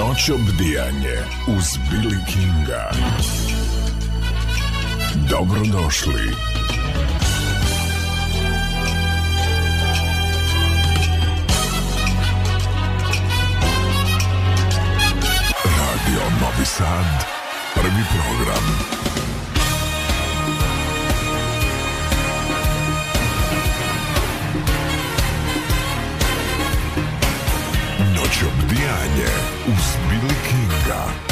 Noć obdijanje uz Billy Kinga. Dobrodošli. Radio Novi Sad, prvi program. Izvajanje v zbirki Kinga.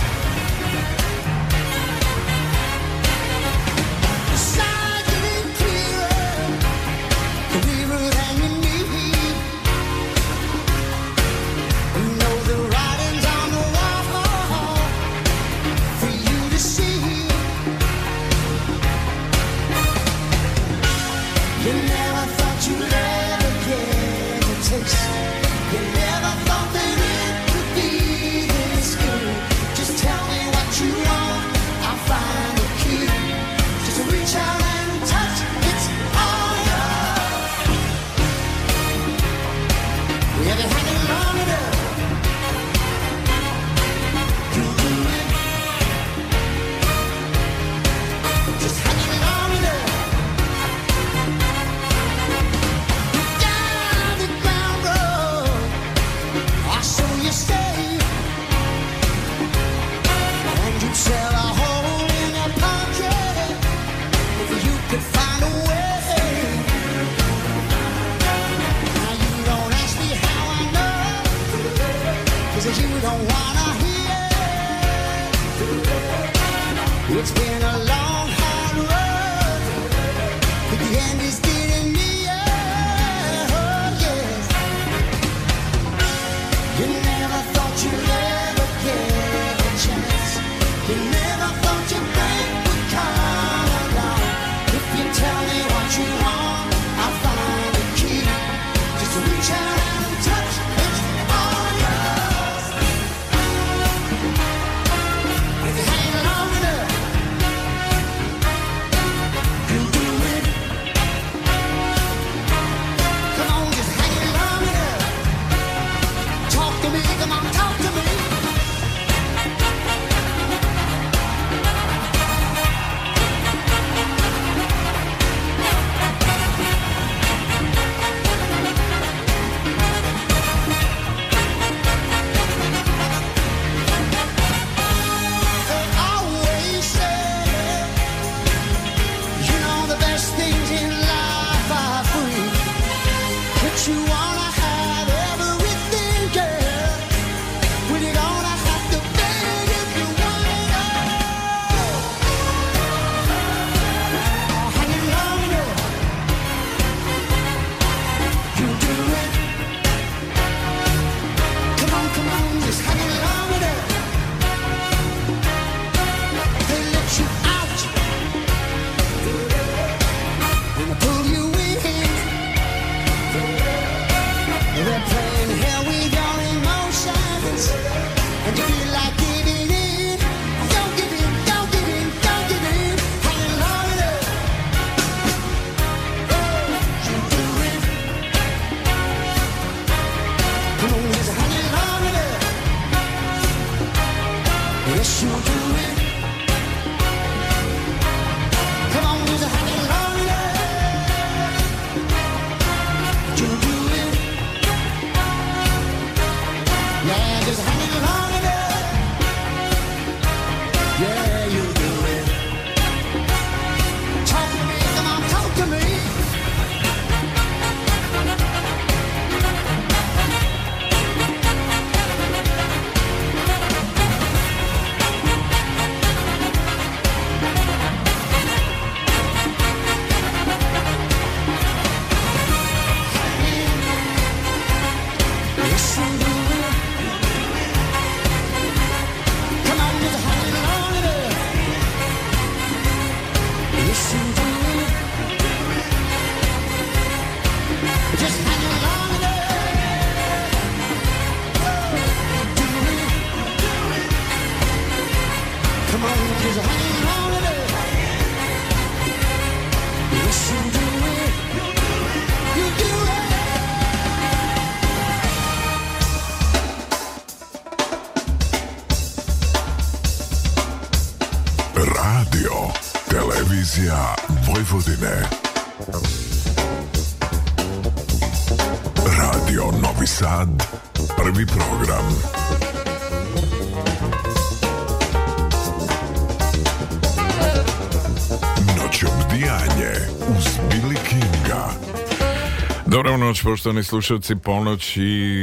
Poštovani slušalci, ponoć i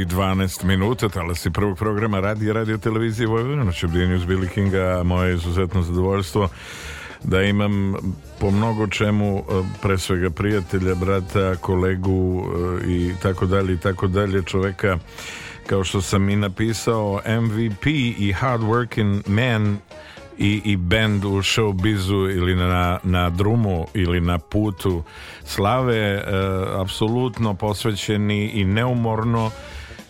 12 minuta, talasi prvog programa radija, radio, televizije Vojvodina, noć obdijenju Billy Kinga, moje izuzetno zadovoljstvo da imam po mnogo čemu eh, pre svega prijatelja, brata, kolegu eh, i tako dalje i tako dalje čoveka kao što sam i napisao MVP i hard working man i, i band u showbizu ili na, na drumu ili na putu slave e, apsolutno posvećeni i neumorno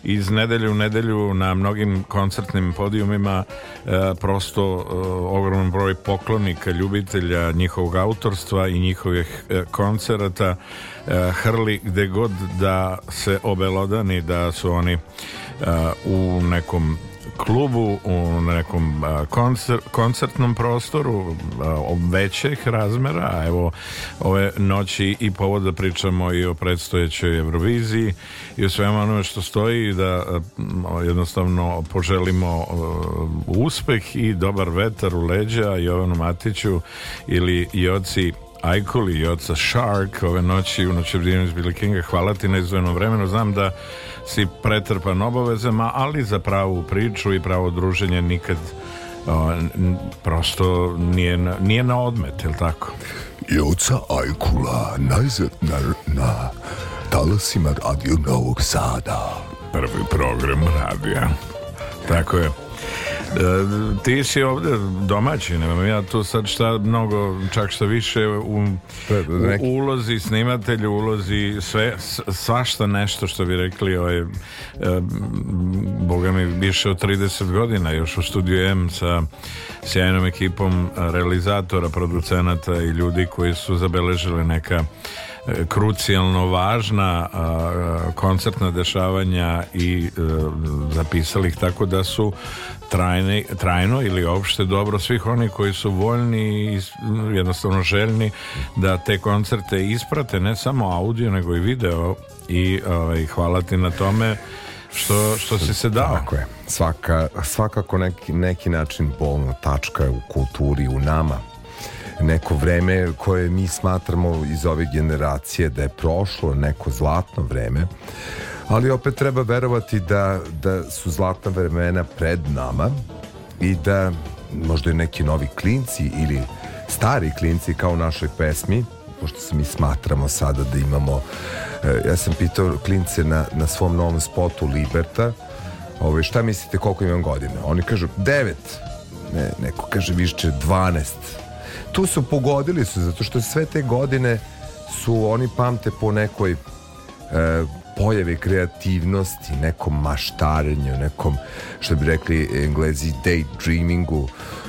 iz nedelju u nedelju na mnogim koncertnim podijumima e, prosto e, ogroman broj poklonika, ljubitelja njihovog autorstva i njihovih e, koncerata e, hrli gde god da se obelodani da su oni e, u nekom klubu u nekom a, koncer, koncertnom prostoru većih razmera a evo ove noći i povod da pričamo i o predstojećoj Euroviziji i o svemu onome što stoji da jednostavno poželimo uspeh i dobar vetar u leđa Jovanu Matiću ili Joci Ajkuli i oca Shark ove noći u noći iz Billy Kinga hvala ti na izdvojenom vremenu znam da si pretrpan obavezama ali za pravu priču i pravo druženje nikad o, prosto nije na, nije na odmet, je li tako? Joca Ajkula, najzad na, na talasima Radio Novog Sada. Prvi program radija. Tako je. E, ti si ovde domaći, nemam ja tu sad šta mnogo, čak šta više u, u ulozi snimatelju, ulozi sve, svašta nešto što bi rekli ovaj, e, boga mi više od 30 godina još u studiju M sa sjajnom ekipom realizatora, producenata i ljudi koji su zabeležili neka e, krucijalno važna koncertna dešavanja i zapisali ih tako da su trajne, trajno ili opšte dobro svih oni koji su voljni i jednostavno željni da te koncerte isprate ne samo audio nego i video i ovaj, hvala ti na tome što, što si se dao. Tako je. Svaka, svakako neki, neki način bolna tačka je u kulturi, u nama. Neko vreme koje mi smatramo iz ove generacije da je prošlo, neko zlatno vreme, ali opet treba verovati da, da su zlatna vremena pred nama i da možda i neki novi klinci ili stari klinci kao u našoj pesmi pošto se mi smatramo sada da imamo e, ja sam pitao klince na, na svom novom spotu Liberta ovaj, šta mislite koliko imam godina? Oni kažu 9 ne, neko kaže više 12 tu su pogodili su zato što sve te godine su oni pamte po nekoj e, pojave kreativnosti, nekom maštarenju, nekom, što bi rekli englezi, daydreamingu,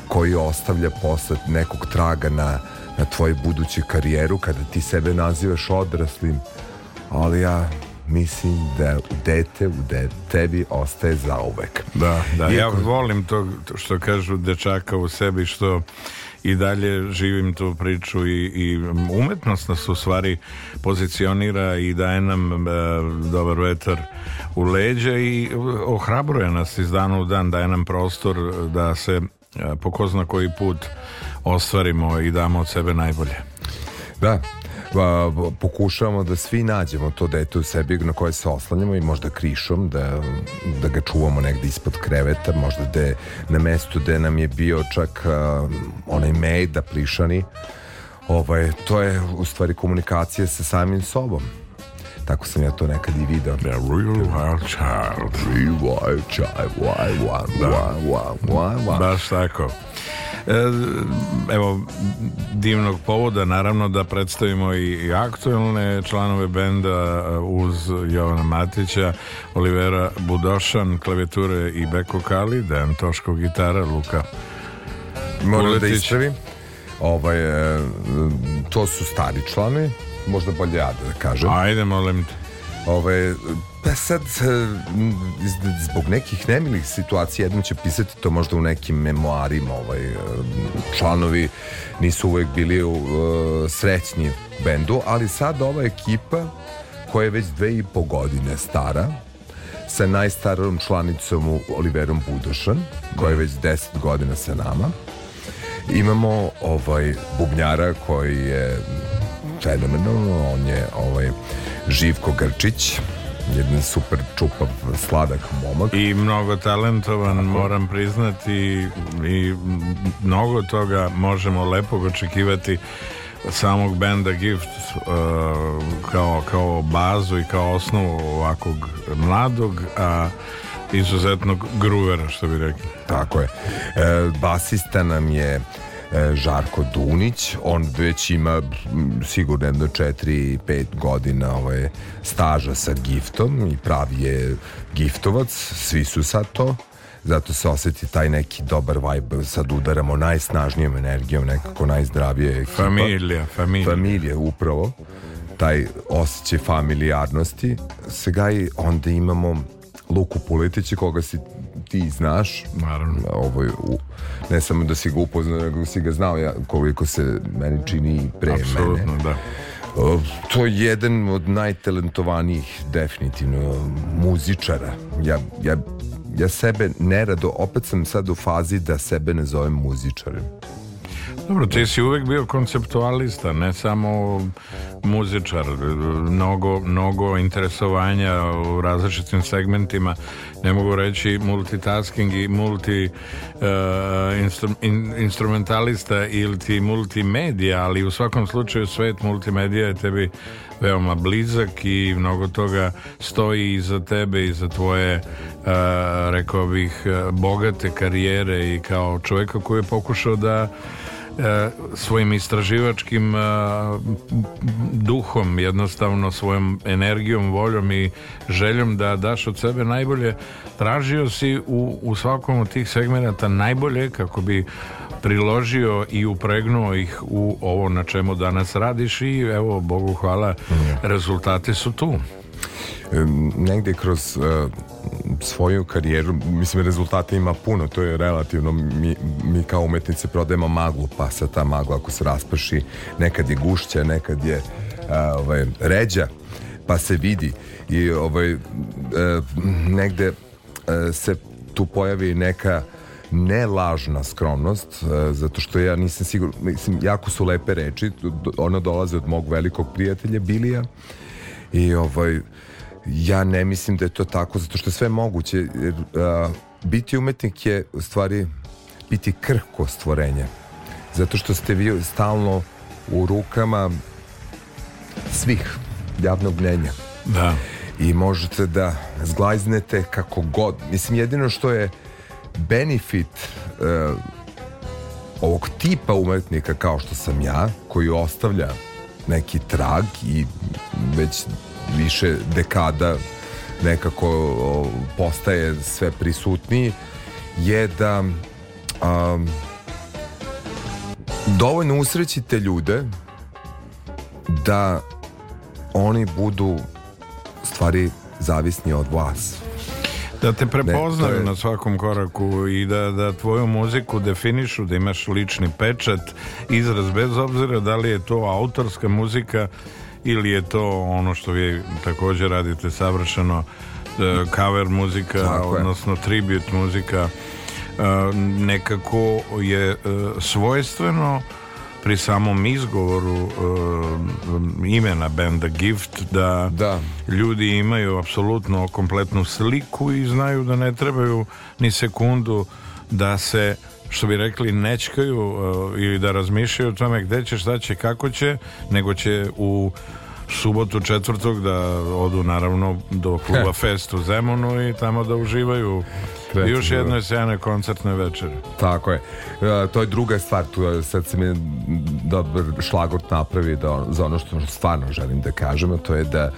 koji ostavlja posle nekog traga na, na tvoju buduću karijeru, kada ti sebe nazivaš odraslim, ali ja mislim da dete u de, tebi ostaje zauvek. Da, da, ja Iako- volim to što kažu dečaka u sebi što i dalje živim tu priču i, i umetnost nas u stvari pozicionira i daje nam e, dobar vetar u leđa i ohrabruje nas iz dana u dan, daje nam prostor da se e, po ko zna koji put ostvarimo i damo od sebe najbolje. Da, ba, b- pokušavamo da svi nađemo to dete u sebi na koje se oslanjamo i možda krišom da, da ga čuvamo negde ispod kreveta, možda da na mestu gde nam je bio čak a, onaj mejda plišani ovaj, to je u stvari komunikacija sa samim sobom Tako sam ja to nekad i video. The real wild child. Wild child, wild, wild, wild, wild, wild, wild. Baš tako. E, evo, divnog povoda, naravno da predstavimo i, i aktualne članove benda e, uz Jovana Matića, Olivera Budošan, klavijature i Beko Kali, Dejan Toško, gitara, Luka Moram da ispravim. Ovaj, e, to su stari članovi, možda bolje ja da kažem. Ajde, molim te. Ovaj, pa sad, e, zbog nekih nemilih situacija, jednom će pisati to možda u nekim memoarima, ovaj, e, članovi nisu uvek bili u, e, srećni u bendu, ali sad ova ekipa koja je već dve i po godine stara, sa najstarijom članicom Oliverom Budošan, koja je već 10 godina sa nama. Imamo ovaj bubnjara koji je fenomenalno, on je ovaj Živko Grčić, jedan super čupav, sladak momak. I mnogo talentovan, moram priznati, i mnogo toga možemo lepog očekivati samog benda Gift uh, kao, kao bazu i kao osnovu ovakvog mladog, a izuzetnog gruvera, što bi rekli. Tako je. E, basista nam je Žarko Dunić, on već ima sigurno jedno 4-5 godina ovaj, staža sa giftom i pravi je giftovac, svi su sad to zato se osjeti taj neki dobar vibe sad udaramo najsnažnijom energijom nekako najzdravije ekipa. Familija, familija. familije upravo taj osjećaj familijarnosti se gaji onda imamo Luku Puletića koga si ti znaš Naravno. ovo je u, ne samo da si ga upoznao nego si ga znao ja, koliko se meni čini pre Apsolutno, mene da. O, to je jedan od najtalentovanijih definitivno muzičara ja, ja, ja sebe nerado opet sam sad u fazi da sebe ne zovem muzičarem Dobro, ti si uvek bio konceptualista, ne samo muzičar, mnogo, mnogo interesovanja u različitim segmentima, ne mogu reći multitasking i multi uh, instru, in, instrumentalista ili ti multimedija, ali u svakom slučaju svet multimedija je tebi veoma blizak i mnogo toga stoji iza tebe i za tvoje uh, rekao bih uh, bogate karijere i kao čovjeka koji je pokušao da e, svojim istraživačkim e, duhom, jednostavno svojom energijom, voljom i željom da daš od sebe najbolje, tražio si u, u svakom od tih segmenata najbolje kako bi priložio i upregnuo ih u ovo na čemu danas radiš i evo, Bogu hvala, rezultati su tu. Negde kroz uh, svoju karijeru, mislim rezultata ima puno, to je relativno, mi, mi kao umetnici prodajemo maglu, pa sa ta magla ako se rasprši, nekad je gušća, nekad je a, ovaj, ređa, pa se vidi i ovaj, e, negde e, se tu pojavi neka ne lažna skromnost, e, zato što ja nisam siguran, mislim, jako su lepe reči, ono dolaze od mog velikog prijatelja Bilija i ovaj, ja ne mislim da je to tako, zato što je sve moguće. Jer, a, biti umetnik je u stvari biti krhko stvorenje. Zato što ste vi stalno u rukama svih javnog mnenja Da. i možete da zglajznete kako god. Mislim, jedino što je benefit e, ovog tipa umetnika kao što sam ja, koji ostavlja neki trag i već više dekada nekako o, postaje sve prisutniji, je da um, dovoljno usrećite ljude da oni budu stvari zavisni od vas. Da te prepoznaju Ne, je- na svakom koraku i da, da tvoju muziku definišu, da imaš lični pečat, izraz, bez obzira da li je to autorska muzika ili je to ono što vi također radite savršeno e, cover muzika, Tako je. odnosno tribute muzika e, nekako je e, svojstveno pri samom izgovoru imena benda Gift da Da. ljudi imaju apsolutno kompletnu sliku i znaju da ne trebaju ni sekundu da se što bi rekli nečkaju uh, ili da razmišljaju o tome gde će, šta će, kako će nego će u subotu četvrtog da odu naravno do kluba Fest u Zemunu i tamo da uživaju Kreativno. još jednoj sjajnoj koncertnoj večeri. Tako je. E, to je druga stvar, tu je, sad se mi dobar šlagort napravi da, za ono što stvarno želim da kažem, a to je da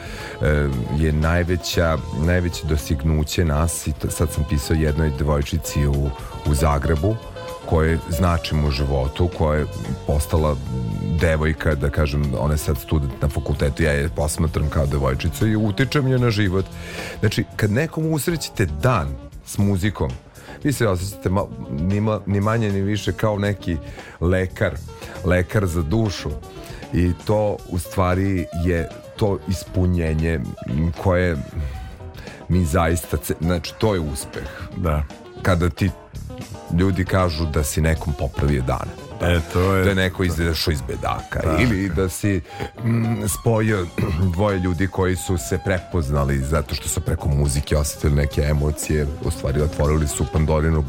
e, je najveća, najveće dostignuće nas, i to, sad sam pisao jednoj devojčici u, u Zagrebu, koje značim u životu, koja je postala devojka, da kažem, ona je sad student na fakultetu, ja je posmatram kao devojčicu i utičem je na život. Znači, kad nekom usrećite dan s muzikom, vi se osjećate ma, ni, ma, ni manje ni više kao neki lekar, lekar za dušu i to u stvari je to ispunjenje koje mi zaista, ce- znači to je uspeh Da. kada ti ljudi kažu da si nekom popravio dane E, to je... da je neko izašao iz bedaka. Ili da si mm, spojio dvoje ljudi koji su se prepoznali zato što su preko muzike osetili neke emocije u stvari otvorili su Pandorinu uh,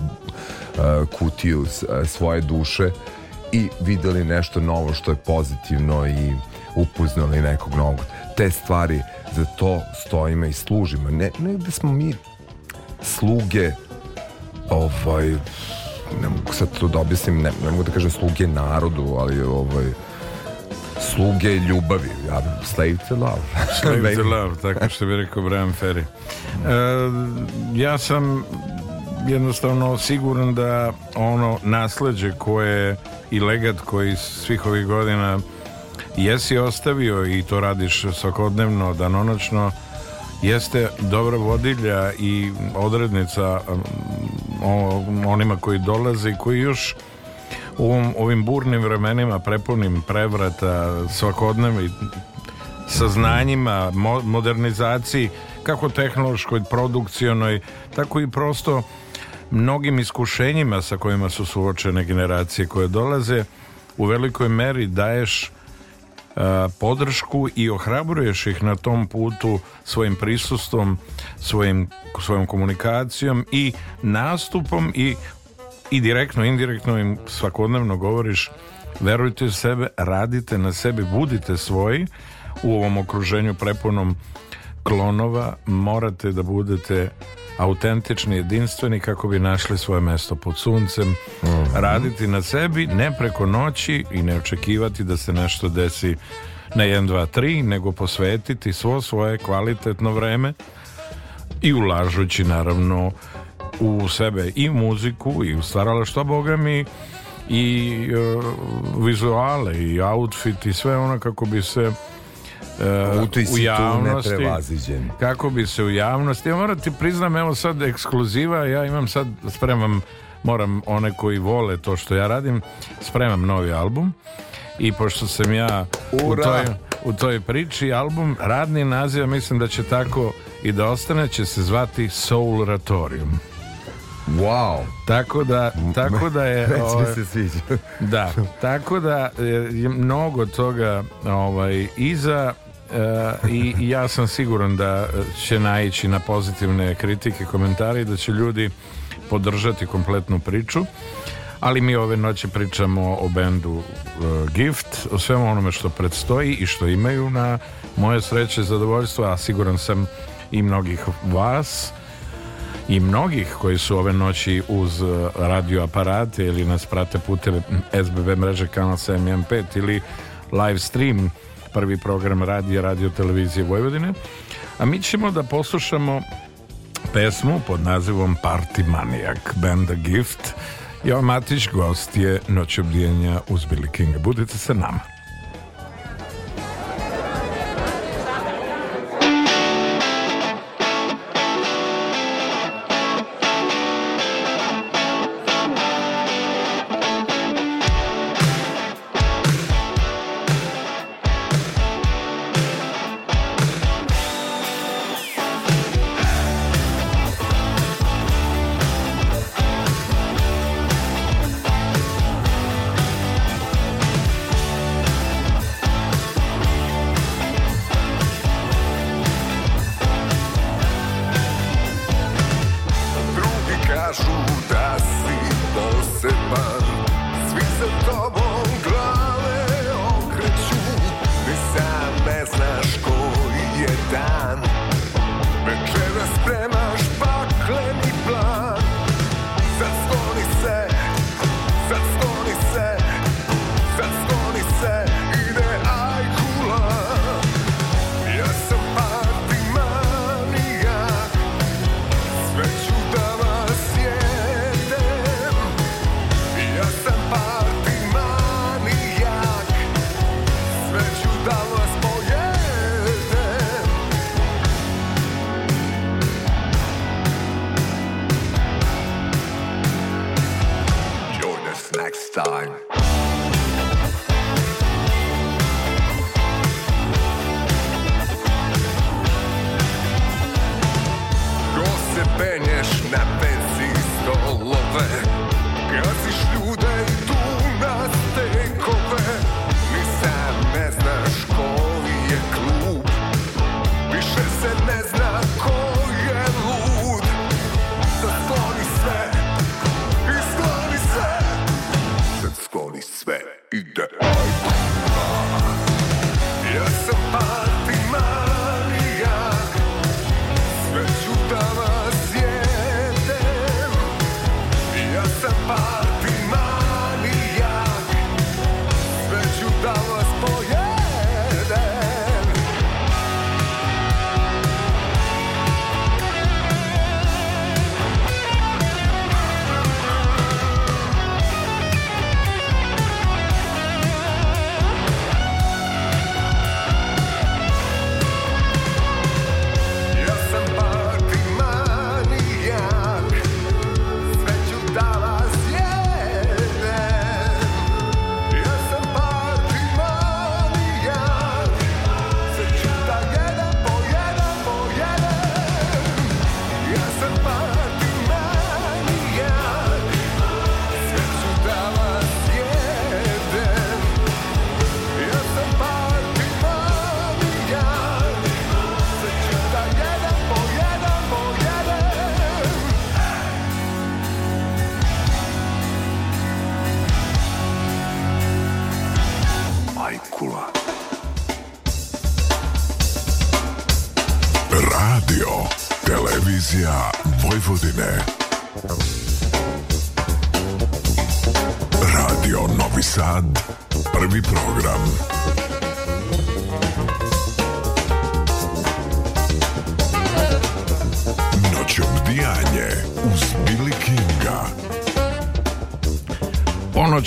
kutiju s- uh, svoje duše i videli nešto novo što je pozitivno i upoznali nekog novog. Te stvari za to stojimo i služimo. Ne, ne da smo mi sluge ovaj ne mogu sad to da objasnim ne, ne mogu da kažem sluge narodu ali ovaj sluge ljubavi. Ja, slave to love. Slave to love, tako što bi rekao Brian Ferry. E, ja sam jednostavno siguran da ono nasleđe koje i legat koji svih ovih godina jesi ostavio i to radiš svakodnevno, danonočno, jeste dobra vodilja i odrednica um, onima koji dolaze i koji još u ovim burnim vremenima prepunim prevrata svakodnevno i saznanjima, mo- modernizaciji, kako tehnološkoj, produkcionoj, tako i prosto mnogim iskušenjima sa kojima su suočene generacije koje dolaze, u velikoj meri daješ podršku i ohrabruješ ih na tom putu svojim prisustvom, svojim, svojom komunikacijom i nastupom i, i direktno, indirektno im svakodnevno govoriš verujte u sebe, radite na sebi, budite svoji u ovom okruženju prepunom klonova, morate da budete autentični, jedinstveni kako bi našli svoje mesto pod suncem, raditi na sebi, ne preko noći i ne očekivati da se nešto desi na 1, 2, 3, nego posvetiti svo svoje kvalitetno vreme i ulažući naravno u sebe i muziku i u stvaralaštvo, boga mi i e, vizuale i outfit i sve ono kako bi se e, u javnosti kako bi se u javnosti ja moram ti priznam evo sad ekskluziva ja imam sad spremam moram one koji vole to što ja radim spremam novi album i pošto sam ja u toj, u toj priči album radni naziv mislim da će tako i da ostane će se zvati Soulratorium wow! Tako da tako da je ovaj, se sviđa. da, tako da je mnogo toga ovaj, iza i i ja sam siguran da će naići na pozitivne kritike, komentari, da će ljudi podržati kompletnu priču. Ali mi ove noći pričamo o bendu e, Gift, o svemu onome što predstoji i što imaju na moje sreće i zadovoljstvo, a siguran sam i mnogih vas i mnogih koji su ove noći uz uh, radio aparate ili nas prate putem SBB mreže kanal 715 ili live stream prvi program radija radio televizije Vojvodine. A mi ćemo da poslušamo pesmu pod nazivom Party Maniac benda Gift. Jovan Matić gost je Noć obdijenja uz Billy Kinga budite sa nama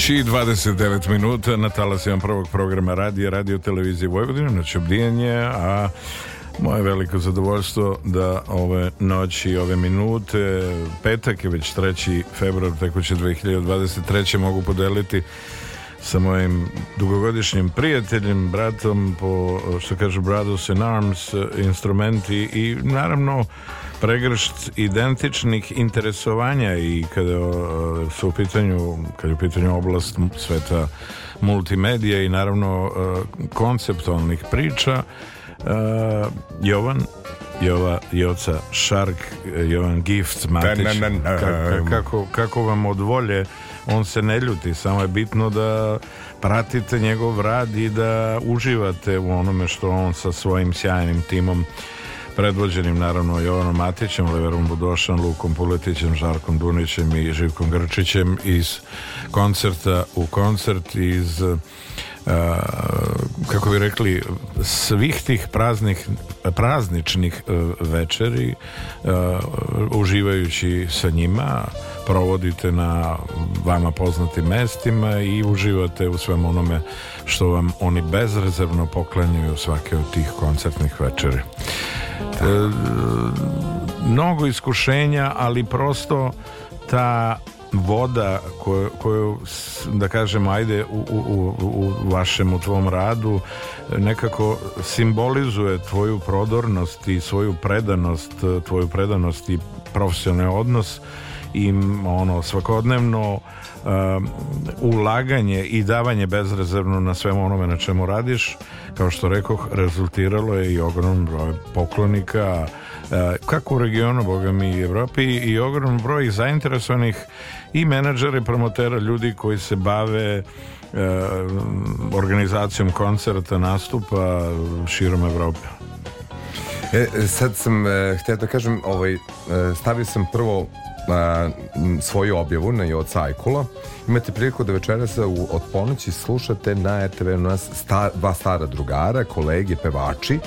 Ponoć i 29 minuta na talasima prvog programa radija, radio televizije Vojvodine, noć obdijanje, a moje veliko zadovoljstvo da ove noći, ove minute, petak je već 3. februar, tekuće 2023. mogu podeliti sa mojim dugogodišnjim prijateljem, bratom po, što kažu Brothers in Arms, instrumenti i naravno pregršt identičnih interesovanja i kada su u pitanju, kada je u pitanju oblast sveta multimedija i naravno konceptualnih priča, e, Jovan Jova Joca Šark, e, Jovan Gift Matić, Na, na, na, na. Ka- kako, kako vam od volje on se ne ljuti, samo je bitno da pratite njegov rad i da uživate u onome što on sa svojim sjajnim timom predvođenim naravno Jovanom Matićem, Leverom Budošan, Lukom Puletićem, Žarkom Dunićem i Živkom Grčićem iz koncerta u koncert iz kako bi rekli svih tih praznih prazničnih uh, večeri uh, uživajući sa njima provodite na vama poznatim mestima i uživate u svem onome što vam oni bezrezervno poklanjaju svake od tih koncertnih večeri. Mnogo iskušenja, ali prosto ta voda koju, koju da kažem ajde u, u, u, vašem u tvom radu nekako simbolizuje tvoju prodornost i svoju predanost tvoju predanost i profesionalni odnos i ono svakodnevno um, ulaganje i davanje bezrezervno na svemu onome na čemu radiš. Kao što rekoh rezultiralo je i ogromno broj poklonika uh, kako u regionu boga mi i Evropi i ogromno broj zainteresovanih i menadžera i promotera ljudi koji se bave uh, organizacijom koncerta nastupa širom Evrope E, e, sad sam e, htio da kažem, ovaj, e, stavio sam prvo a, m, svoju objavu na Joca Ajkula. Imate priliku da večeras u, od ponoći slušate na RTV nas sta, dva stara drugara, kolege, pevači,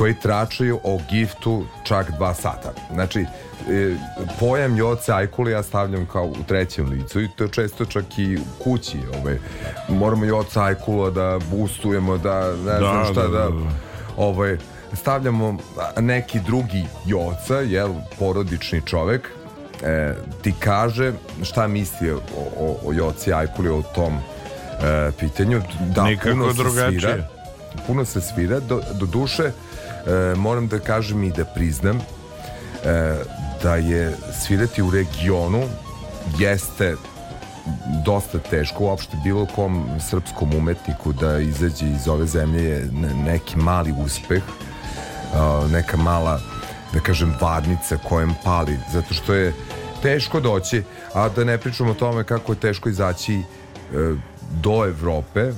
koji tračaju o giftu čak dva sata. Znači, e, pojam Joce Ajkula ja stavljam kao u trećem licu i to često čak i u kući. Ovaj. Moramo Joca Ajkula da boostujemo, da ne znam šta da, da, da, da. ovaj, stavljamo neki drugi Joca, jel, porodični čovek, e, ti kaže šta misli o, o, o Joci Ajkuli o tom e, pitanju. Da, Nikako puno se drugačije. svira, puno se svira, do, do duše moram da kažem i da priznam e, da je svirati u regionu jeste dosta teško. Uopšte bilo kom srpskom umetniku da izađe iz ove zemlje je ne- neki mali uspeh a, neka mala da kažem varnica kojem pali zato što je teško doći a da ne pričamo o tome kako je teško izaći e, do Evrope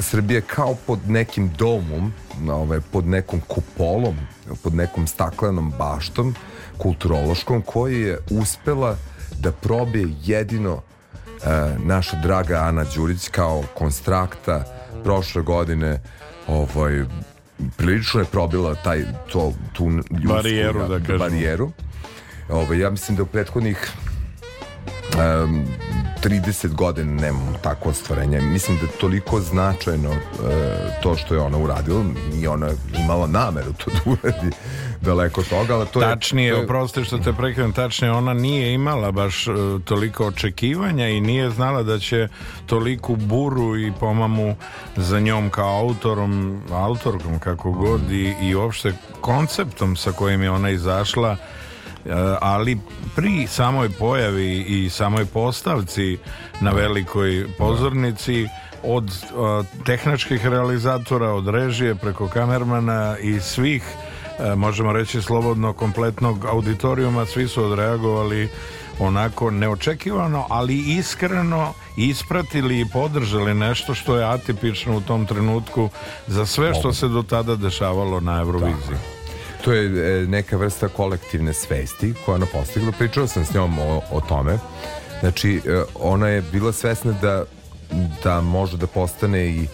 Srbija je kao pod nekim domom ovaj, pod nekom kupolom pod nekom staklenom baštom kulturološkom koji je uspela da probije jedino e, naša draga Ana Đurić kao konstrakta prošle godine ovaj prilično je probila taj to tu ljudsku, Barijeru, da kažemo. barijeru. Ovaj ja mislim da u prethodnih um, 30 godina nemam takvo ostvarenje. Mislim da je toliko značajno e, to što je ona uradila i ona je imala nameru to da uradi daleko toga, ali to je... Tačnije, je- oprosti što te prekrenem, tačnije, ona nije imala baš e, toliko očekivanja i nije znala da će toliku buru i pomamu za njom kao autorom, autorkom kako god i, i uopšte konceptom sa kojim je ona izašla ali pri samoj pojavi i samoj postavci na velikoj pozornici od e, tehničkih realizatora, od režije preko kamermana i svih e, možemo reći slobodno kompletnog auditorijuma svi su odreagovali onako neočekivano ali iskreno ispratili i podržali nešto što je atipično u tom trenutku za sve što se do tada dešavalo na Euroviziji. To je e, neka vrsta kolektivne svesti koja ona postigla. Pričao sam s njom o, o tome. Znači, e, ona je bila svesna da, da može da postane i,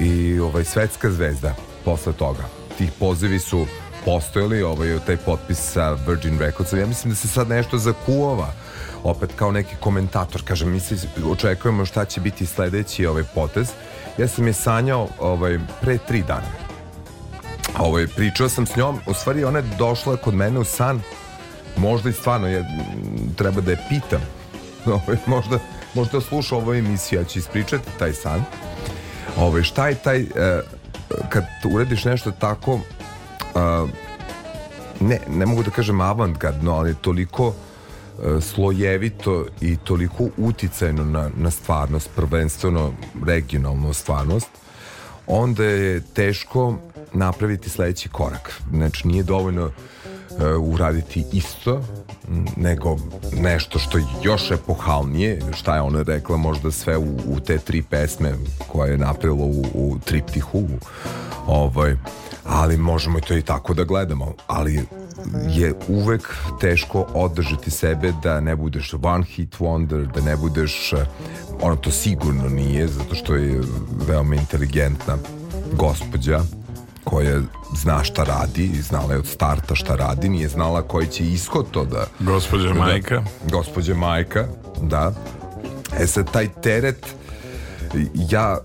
i ovaj, svetska zvezda posle toga. Ti pozivi su postojali, ovaj, taj potpis sa Virgin Recordsom. Ja mislim da se sad nešto zakuova opet kao neki komentator kaže mi se očekujemo šta će biti sledeći ovaj potez ja sam je sanjao ovaj, pre tri dana ovaj, pričao sam s njom, u stvari ona je došla kod mene u san, možda i stvarno je, treba da je pitam, ovaj, možda, možda sluša ovu emisiju, ja ću ispričati taj san. Ovaj, šta je taj, e, kad uradiš nešto tako, a, ne, ne mogu da kažem avantgardno, ali toliko e, slojevito i toliko uticajno na, na stvarnost, prvenstveno regionalnu stvarnost, onda je teško napraviti sledeći korak. Znači, nije dovoljno e, uraditi isto, nego nešto što još epohalnije, šta je ona rekla, možda sve u, u te tri pesme koje je napravila u, u triptihu, ovaj, ali možemo i to i tako da gledamo, ali je uvek teško održati sebe da ne budeš one hit wonder, da ne budeš eh, ono to sigurno nije zato što je veoma inteligentna gospođa koja zna šta radi znala je od starta šta radi, nije znala koji će ishod to da Gospođa majka. gospođa majka, da. E sad, taj teret, ja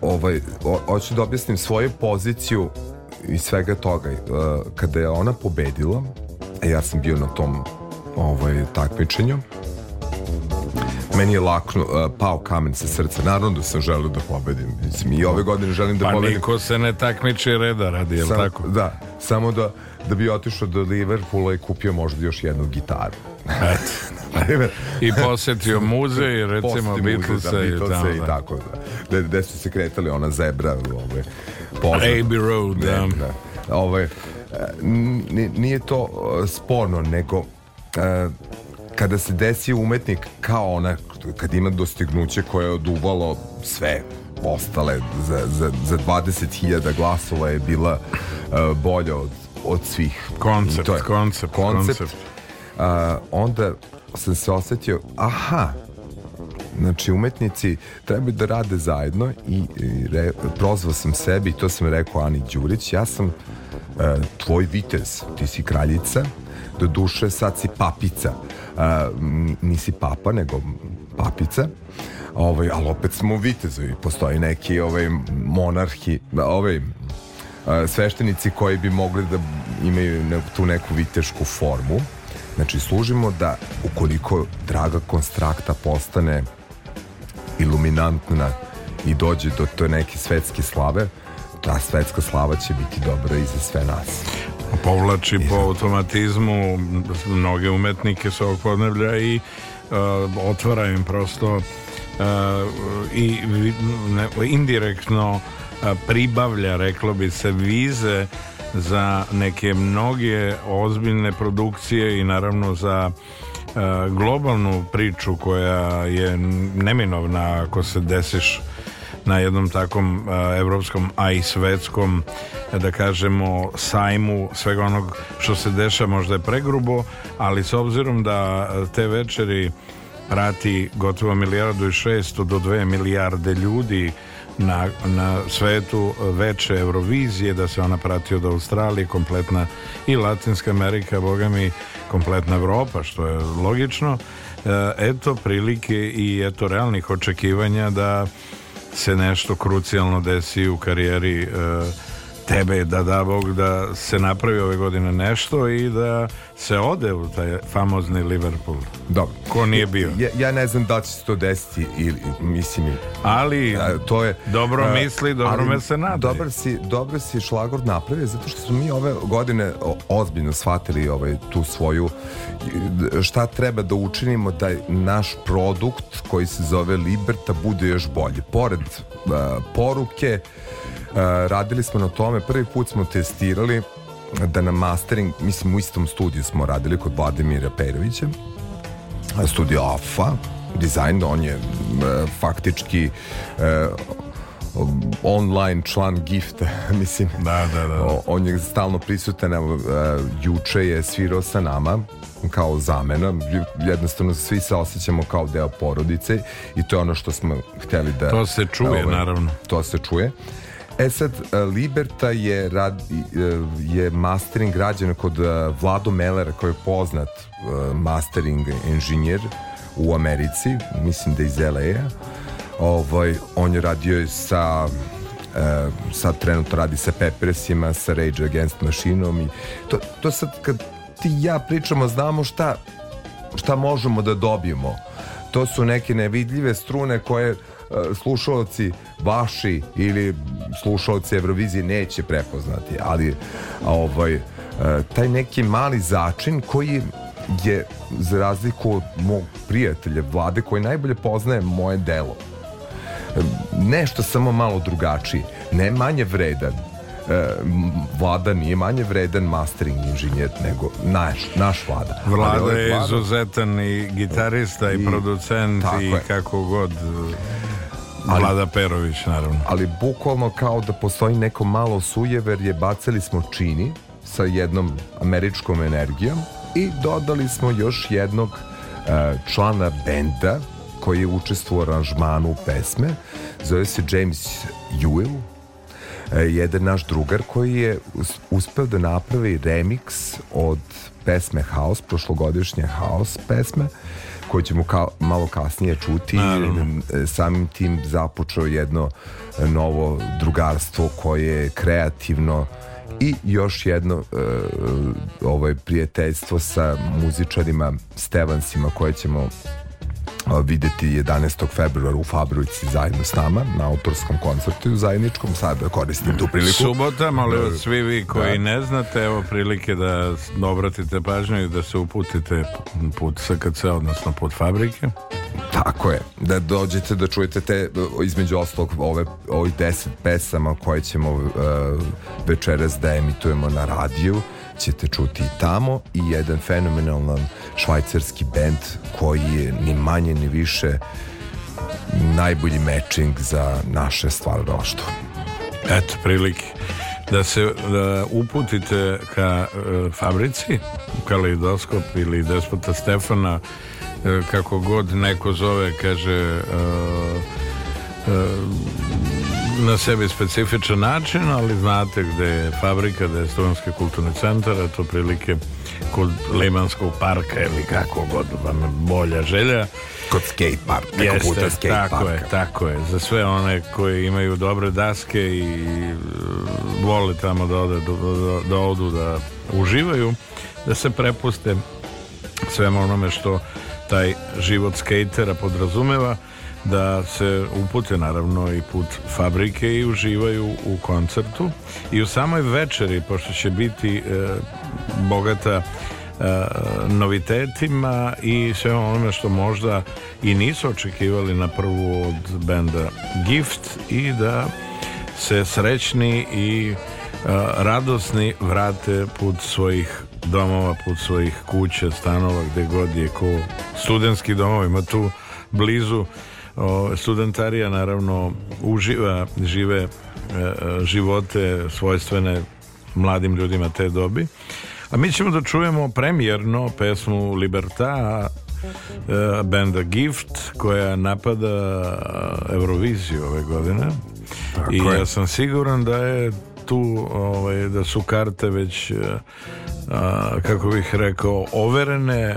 ovaj, hoću da objasnim svoju poziciju i svega toga. E, Kada je ona pobedila, ja sam bio na tom ovaj, takmičenju, meni je lakno, e, pao kamen sa srca. Naravno da sam želeo da pobedim. Mislim, I ove godine želim da Pa pobedim. niko se ne takmiči reda radi, jel Samo- tako? Da, samo da, da bi otišao do Liverpoola i kupio možda još jednu gitaru. I posetio muzej, recimo Beatlesa da, i tamo, i da. tako da. Da, gde su se kretali ona zebra poznat. Abbey Road, Ne, da. da. Ovaj, e, nije to e, sporno, nego kada se desi umetnik kao ona, kad ima dostignuće koje je oduvalo sve ostale za, za, za 20.000 glasova je bila e, bolja od, od svih. Koncept, to je- koncept, koncept. koncept. A, onda sam se osjetio, aha, Znači, umetnici trebaju da rade zajedno i, i re, prozvao sam sebi i to sam rekao Ani Đurić, ja sam e, tvoj vitez, ti si kraljica, do duše sad si papica. E, n- nisi papa, nego papica. Ovaj, ali opet smo vitezovi. Postoji neki ovaj, monarhi, ovaj, e, sveštenici koji bi mogli da imaju tu neku vitešku formu Znači, služimo da ukoliko draga konstrakta postane iluminantna i dođe do to neke svetske slave, ta svetska slava će biti dobra i za sve nas. povlači po automatizmu mnoge umetnike sa ovog podneblja i otvara im prosto uh, i indirektno uh, pribavlja, reklo bi se, vize za neke mnoge ozbiljne produkcije i naravno za uh, globalnu priču koja je neminovna ako se desiš na jednom takvom evropskom, a i svetskom da kažemo sajmu svega onog što se deša možda je pregrubo, ali s obzirom da te večeri prati gotovo milijardu i šesto do dve milijarde ljudi na, na svetu veče Eurovizije, da se ona prati od Australije, kompletna i Latinska Amerika, boga mi, kompletna Evropa, što je logično. E, Eto prilike i eto realnih očekivanja da se nešto krucijalno desi u karijeri e, tebe da da Bog da se napravi ove godine nešto i da se ode u taj famozni Liverpool. Dobro. Ko nije bio. Ja, ja ne znam da će se to desiti ili, mislim, Ali a, to je... dobro a, misli, dobro ali me se nada. Dobar si, dobro si šlagor napravio zato što smo mi ove godine ozbiljno shvatili ovaj, tu svoju šta treba da učinimo da naš produkt koji se zove Liberta bude još bolji. Pored a, poruke radili smo na tome, prvi put smo testirali da na mastering, mislim u istom studiju smo radili kod Vladimira Perovića studio AFA dizajn, on je e, faktički e, online član gifta mislim Da, da, da. O- on je stalno prisutan evo, e, juče je svirao sa nama kao zamena jednostavno svi se osjećamo kao deo porodice i to je ono što smo hteli da To se čuje, naravno. to se čuje E sad, e, Liberta je, rad, e, je mastering rađen kod e, Vlado Mellera koji je poznat mastering inženjer u Americi, mislim da iz LA-a. Ovaj, on je radio sa e, sad trenutno radi sa Peppersima, sa Rage Against Machineom i to, to sad kad ti i ja pričamo znamo šta šta možemo da dobijemo. To su neke nevidljive strune koje slušalci vaši ili slušalci Eurovizije neće prepoznati, ali ovaj, e, taj neki mali začin koji je za razliku od mog prijatelja Vlade koji najbolje poznaje moje delo nešto samo malo drugačiji ne manje vredan E, Vlada nije manje vredan mastering inženjer nego naš, naš Vlada. Vlada ovaj je izuzetan i gitarista i, I- producent i kako god Vlada Perović naravno. Ali bukvalno kao da postoji neko malo sujeverje bacili smo čini sa jednom američkom energijom i dodali smo još jednog e, člana benda koji je učestvovao u aranžmanu pesme. Zove se James Ewell. E, jedan naš drugar koji je us- uspeo da napravi remix od pesme House, prošlogodišnje House pesme koju ćemo ka, malo kasnije čuti. E, samim tim započeo jedno e, novo drugarstvo koje je kreativno i još jedno e, ovaj prijateljstvo sa muzičarima Stevansima koje ćemo videti 11. februara u Fabrici zajedno s nama na autorskom koncertu zajedničkom sad koristim tu priliku Subota, molim Da. svi vi koji Da. ne znate, evo prilike da s- obratite pažnju i da se uputite put SKC, odnosno put fabrike. Tako je, da dođete da čujete te, između ostalog, ove, ovih deset pesama koje ćemo uh, večeras da emitujemo na radiju, ćete čuti i tamo i jedan fenomenalan švajcarski bend koji je ni manje ni više najbolji matching za naše stvaralaštvo. Eto, prilike da se da uputite ka e, fabrici, u Kaleidoskop ili Despota Stefana, e, kako god neko zove, kaže e, e, na sebi specifičan način, ali znate gde je fabrika, gde je Studenski kulturni centar, a to prilike kod Limanskog parka ili kako god vam je bolja želja. Kod skate park, Jeste, puta skate tako parka. je, tako je. Za sve one koji imaju dobre daske i e, vole tamo da, ode, da, da, da odu da uživaju, da se prepuste svema onome što taj život skatera podrazumeva da se upute naravno i put fabrike i uživaju u koncertu. I u samoj večeri pošto će biti e, bogata e, novitetima i sve onome što možda i nisu očekivali na prvu od benda Gift i da se srećni i e, radosni vrate put svojih domova, put svojih kuća, stanova, gde god je ko. Studentski domov, ima tu blizu o, studentarija naravno uživa, žive e, živote svojstvene mladim ljudima te dobi. A mi ćemo da čujemo premijerno pesmu Liberta e, benda Gift koja napada Euroviziju ove godine. Tako I je. ja sam siguran da je tu ovaj, da su karte već e, a, kako bih rekao overene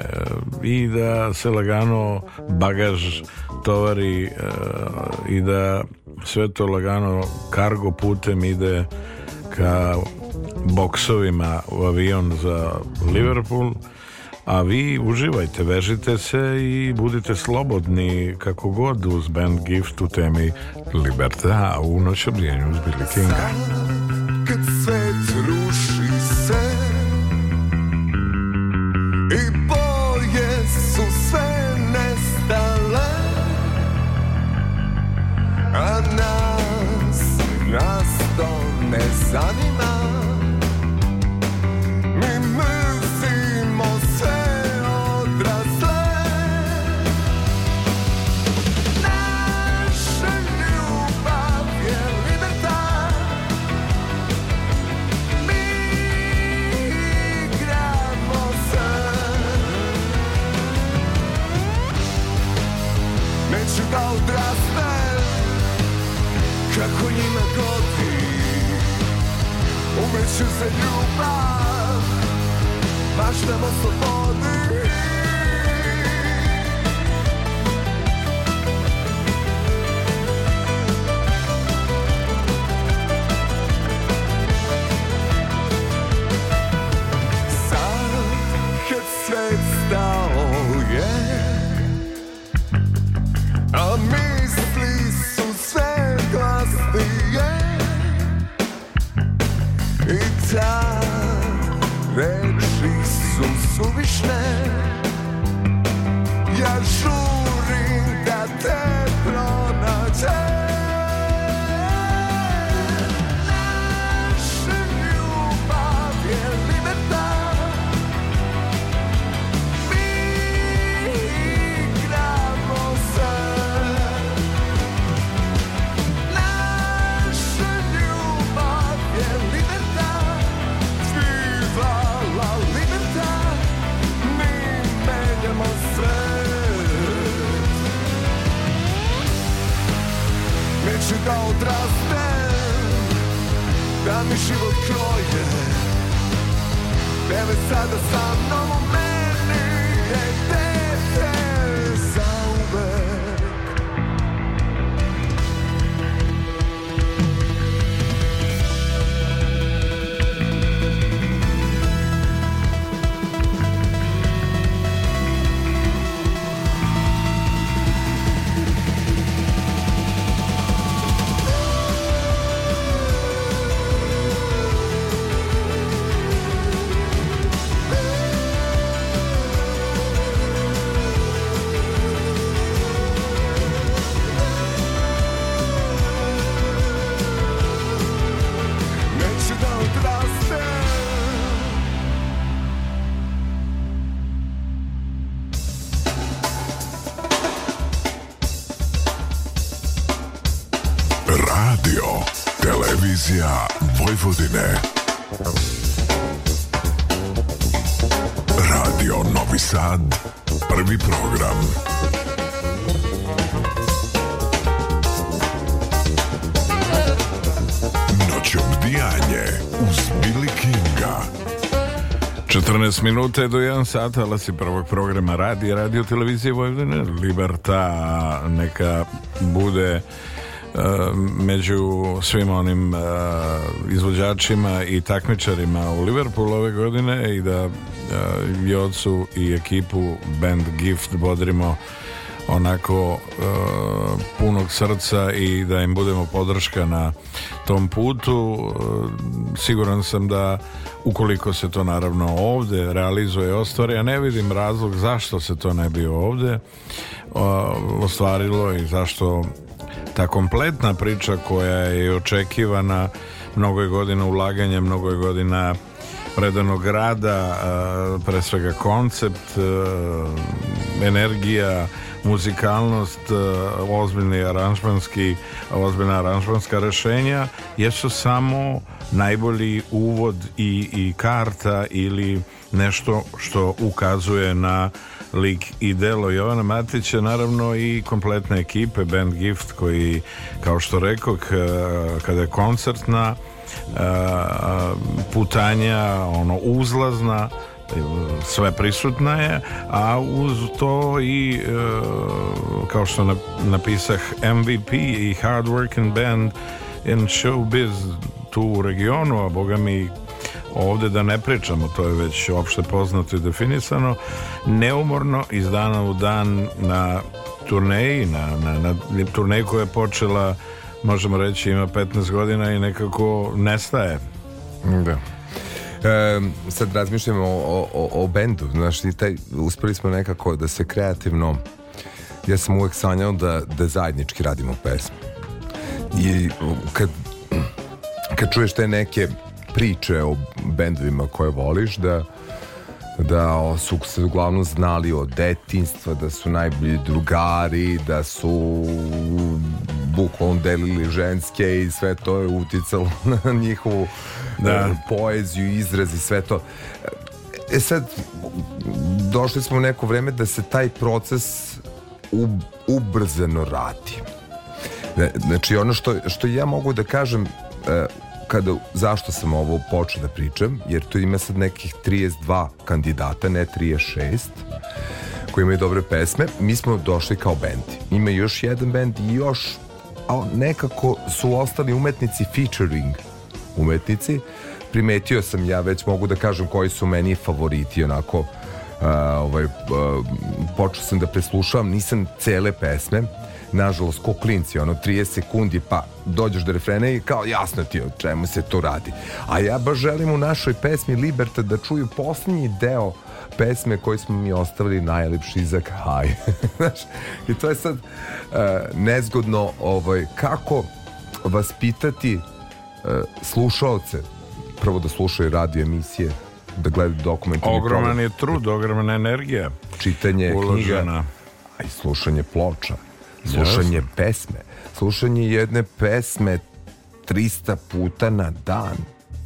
i da se lagano bagaž tovari e, i da sve to lagano kargo putem ide ka boksovima u avion za Liverpool a vi uživajte, vežite se i budite slobodni kako god uz band Gift u temi Liberta u noć obrijenju uz Billy Kinga. Mi život kroje Tebe sada sa mnom u meni je dete Vojvodine. Radio Novi Sad, prvi program. Noć obdijanje uz Billy Kinga. 14 minuta je do 1 sat, ali si prvog programa radi, radio televizije Vojvodine, Liberta, neka bude među svim onim e, izvođačima i takmičarima u Liverpoolu ove godine i da e, Jocu i ekipu band Gift bodrimo onako e, punog srca i da im budemo podrška na tom putu. E, siguran sam da ukoliko se to naravno ovde realizuje i ostvari, ja ne vidim razlog zašto se to ne bi ovde e, ostvarilo i zašto ta kompletna priča koja je očekivana mnogo je godina ulaganja, mnogo je godina predanog rada, pre svega koncept, energija, muzikalnost, ozbiljni aranžmanski, ozbiljna aranžmanska rešenja jesu samo najbolji uvod i, i karta ili nešto što ukazuje na lik i delo Jovana Matića, naravno i kompletne ekipe Band Gift koji, kao što rekao, kada je koncertna putanja ono uzlazna sve prisutna je a uz to i e, kao što napisah MVP i hard working band in showbiz tu u regionu a boga mi ovde da ne pričamo, to je već opšte poznato i definisano, neumorno iz dana u dan na turneji, na, na, na turneji koja je počela, možemo reći, ima 15 godina i nekako nestaje. Da. E, sad razmišljamo o, o, o bendu, znaš, i taj, uspeli smo nekako da se kreativno, ja sam uvek sanjao da, da zajednički radimo pesme. I kad, kad čuješ te neke priče o bendovima koje voliš, da da su se uglavnom znali od detinstva, da su najbolji drugari, da su bukvalno delili ženske i sve to je uticalo na njihovu da. poeziju, izraz i sve to. E sad, došli smo u neko vreme da se taj proces ubrzano radi. Znači, ono što, što ja mogu da kažem kada, zašto sam ovo počeo da pričam, jer tu ima sad nekih 32 kandidata, ne 36, koji imaju dobre pesme. Mi smo došli kao band. Ima još jedan band i još a nekako su ostali umetnici featuring umetnici. Primetio sam ja, već mogu da kažem koji su meni favoriti, onako uh, ovaj, uh, počeo sam da preslušavam, nisam cele pesme, nažalost, ko klinci, ono, 30 sekundi, pa dođeš do refrena i kao jasno ti o čemu se to radi. A ja baš želim u našoj pesmi Liberta da čuju poslednji deo pesme koji smo mi ostavili najlepši za kraj. Znaš, i to je sad uh, nezgodno ovaj, kako vas pitati uh, slušaoce, prvo da slušaju radio emisije, da gledaju dokumentarni Ogroman je trud, ogromna energija. Čitanje uložena. knjiga, a i slušanje ploča slušanje Jasne. pesme, slušanje jedne pesme 300 puta na dan,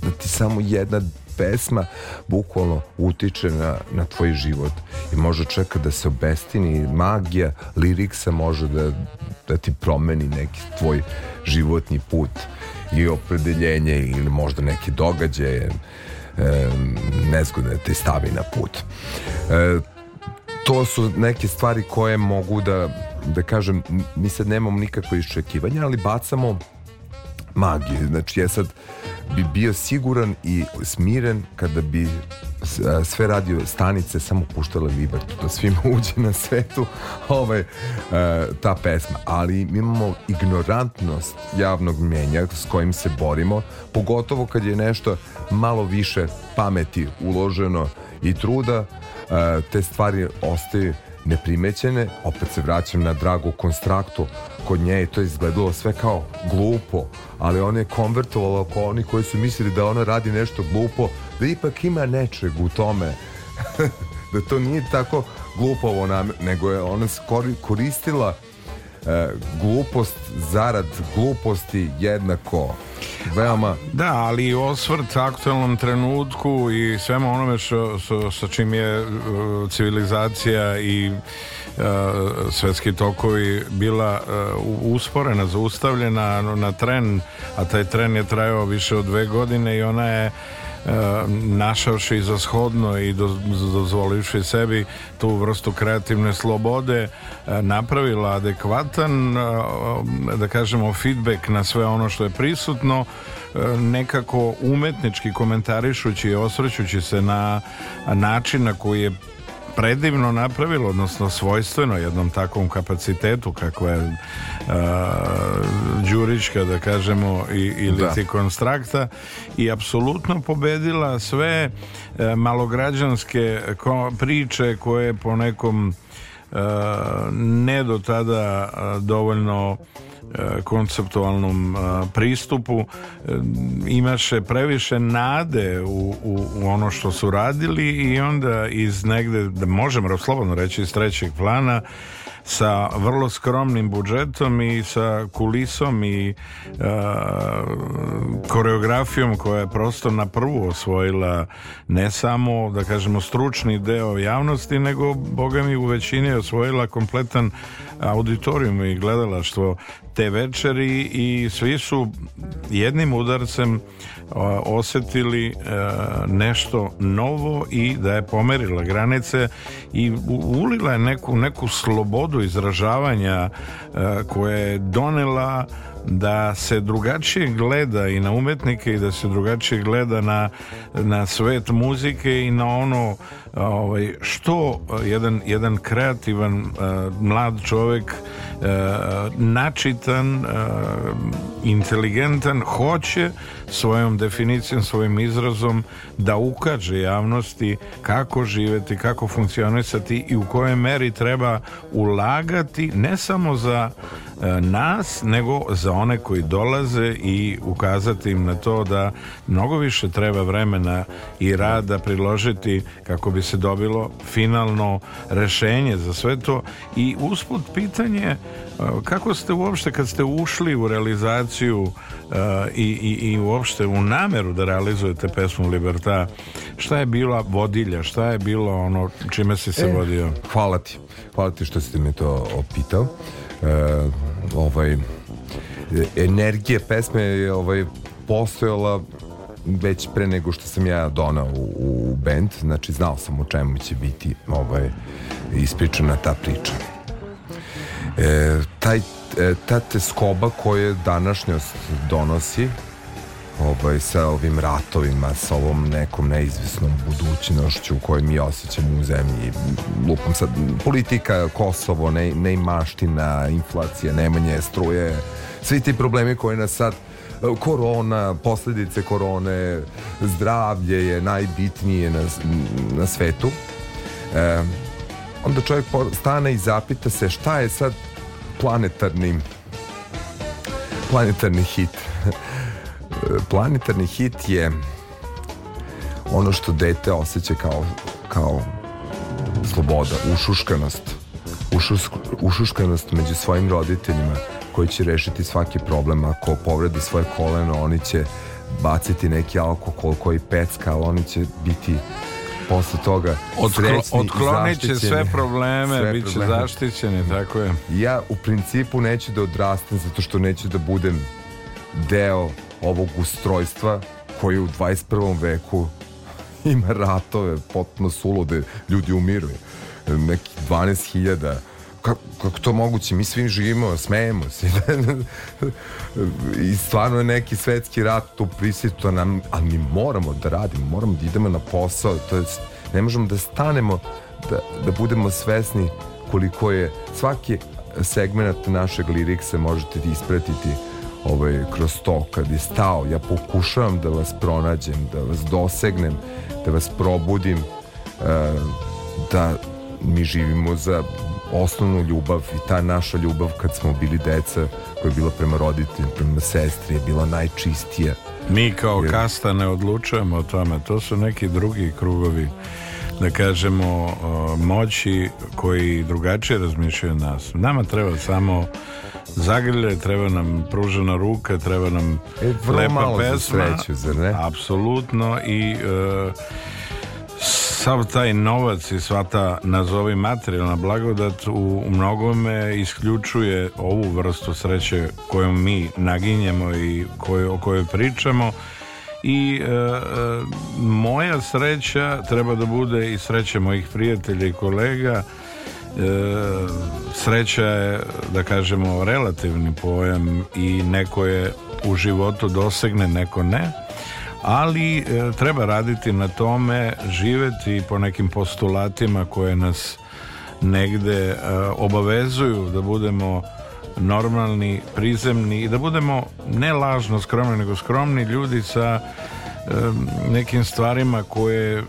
da ti samo jedna pesma bukvalno utiče na, na tvoj život. I može čeka da se obestini. Magija liriksa može da, da ti promeni neki tvoj životni put i opredeljenje ili možda neki događaje e, nezgodno da te stavi na put. E, to su neke stvari koje mogu da da kažem, mi sad nemamo nikakve iščekivanja, ali bacamo magiju. Znači, ja sad bi bio siguran i smiren kada bi sve radio stanice samo puštale Libertu, da svima uđe na svetu ovaj, ta pesma. Ali mi imamo ignorantnost javnog mjenja s kojim se borimo, pogotovo kad je nešto malo više pameti uloženo i truda, te stvari ostaju neprimećene, opet se vraćam na Dragu Konstraktu, kod nje je to izgledalo sve kao glupo, ali ona je konvertovala oko oni koji su mislili da ona radi nešto glupo, da ipak ima nečeg u tome, da to nije tako glupovo, nego je ona koristila glupost zarad gluposti jednako. Veoma. Da, ali osvrt aktualnom trenutku i svema onome što, što, sa čim je uh, civilizacija i uh, svetski tokovi bila uh, usporena, zaustavljena na tren, a taj tren je trajao više od dve godine i ona je našavši za shodno i doz, dozvolivši sebi tu vrstu kreativne slobode e, napravila adekvatan e, da kažemo feedback na sve ono što je prisutno e, nekako umetnički komentarišući i osvrćući se na način na koji je predivno napravilo, odnosno svojstveno jednom takvom kapacitetu kakva je uh, Đurićka, da kažemo, i, ili Da. ti konstrakta i apsolutno pobedila sve uh, malograđanske ko- priče koje po nekom uh, ne do tada uh, dovoljno konceptualnom e, pristupu e, imaše previše nade u, u, u ono što su radili i onda iz negde, da možemo slobodno reći iz trećeg plana sa vrlo skromnim budžetom i sa kulisom i e, koreografijom koja je prosto na prvu osvojila ne samo da kažemo stručni deo javnosti nego boga mi u većini osvojila kompletan auditorijum i gledalaštvo te večeri i svi su jednim udarcem osetili nešto novo i da je pomerila granice i ulila je neku, neku slobodu izražavanja koja je donela da se drugačije gleda i na umetnike i da se drugačije gleda na, na svet muzike i na ono ovaj, što jedan, jedan kreativan eh, mlad čovjek eh, načitan eh, inteligentan hoće svojom definicijom svojim izrazom da ukaže javnosti kako živeti kako funkcionisati i u kojoj meri treba ulagati ne samo za e, nas nego za one koji dolaze i ukazati im na to da mnogo više treba vremena i rada priložiti kako bi se dobilo finalno rešenje za sve to. I usput pitanje kako ste uopšte kad ste ušli u realizaciju e, i, i, i uopšte u nameru da realizujete pesmu Liberta šta je bila vodilja šta je bilo ono čime si se E, vodio Hvala ti. Hvala ti što ste me to opitao. E, ovaj, energija pesme je ovaj, postojala već pre nego što sam ja donao u, u band, znači znao sam o čemu će biti ovaj, ispričana ta priča. E, taj, e, ta teskoba koje današnjost donosi ovaj, sa ovim ratovima, sa ovom nekom neizvisnom budućnošću koju mi osjećamo u zemlji. Lupam sad, politika, Kosovo, ne, neimaština, inflacija, nemanje struje, svi ti problemi koji nas sad korona, posljedice korone, zdravlje je najbitnije na, na svetu. E, onda čovjek stane i zapita se šta je sad planetarni planetarni hit planetarni hit je ono što dete osjeća kao, kao sloboda, ušuškanost. Ušus, ušuškanost među svojim roditeljima koji će rešiti svaki problem. Ako povredi svoje koleno, oni će baciti neki alkohol koji pecka, ali oni će biti posle toga srećni i otklonit će sve probleme, Sve bit će probleme. zaštićeni, tako je. Ja u principu neću da odrastam zato što neću da budem deo ovog ustrojstva koji u 21. veku ima ratove, potpuno sulude, ljudi umiru. Neki 12.000 kako, kako to moguće? Mi svi živimo, smejemo se. I stvarno je neki svetski rat tu prisutno nam, ali mi moramo da radimo, moramo da idemo na posao, to jest ne možemo da stanemo, da, da budemo svesni koliko je svaki segment našeg liriksa možete ispratiti ovaj, kroz to kad je stao ja pokušavam da vas pronađem da vas dosegnem da vas probudim e, da mi živimo za osnovnu ljubav i ta naša ljubav kad smo bili deca koja je bila prema roditeljima, prema sestri je bila najčistija Mi kao Jer- kasta ne odlučujemo o tome, to su neki drugi krugovi da kažemo moći koji drugačije razmišljaju nas. Nama treba samo zagrlje, treba nam pružena ruka, treba nam E, vrlo lepa pesma. sreću, zar ne? Apsolutno i e, sav taj novac i sva ta nazovi materijalna blagodat u, mnogome isključuje ovu vrstu sreće kojom mi naginjemo i koju, o kojoj pričamo. I e, e, moja sreća treba da bude i sreća mojih prijatelja i kolega. E, sreća je da kažemo relativni pojam i neko je u životu dosegne neko ne ali e, treba raditi na tome živeti po nekim postulatima koje nas negde e, obavezuju da budemo normalni, prizemni i da budemo ne lažno skromni, nego skromni ljudi sa e, nekim stvarima koje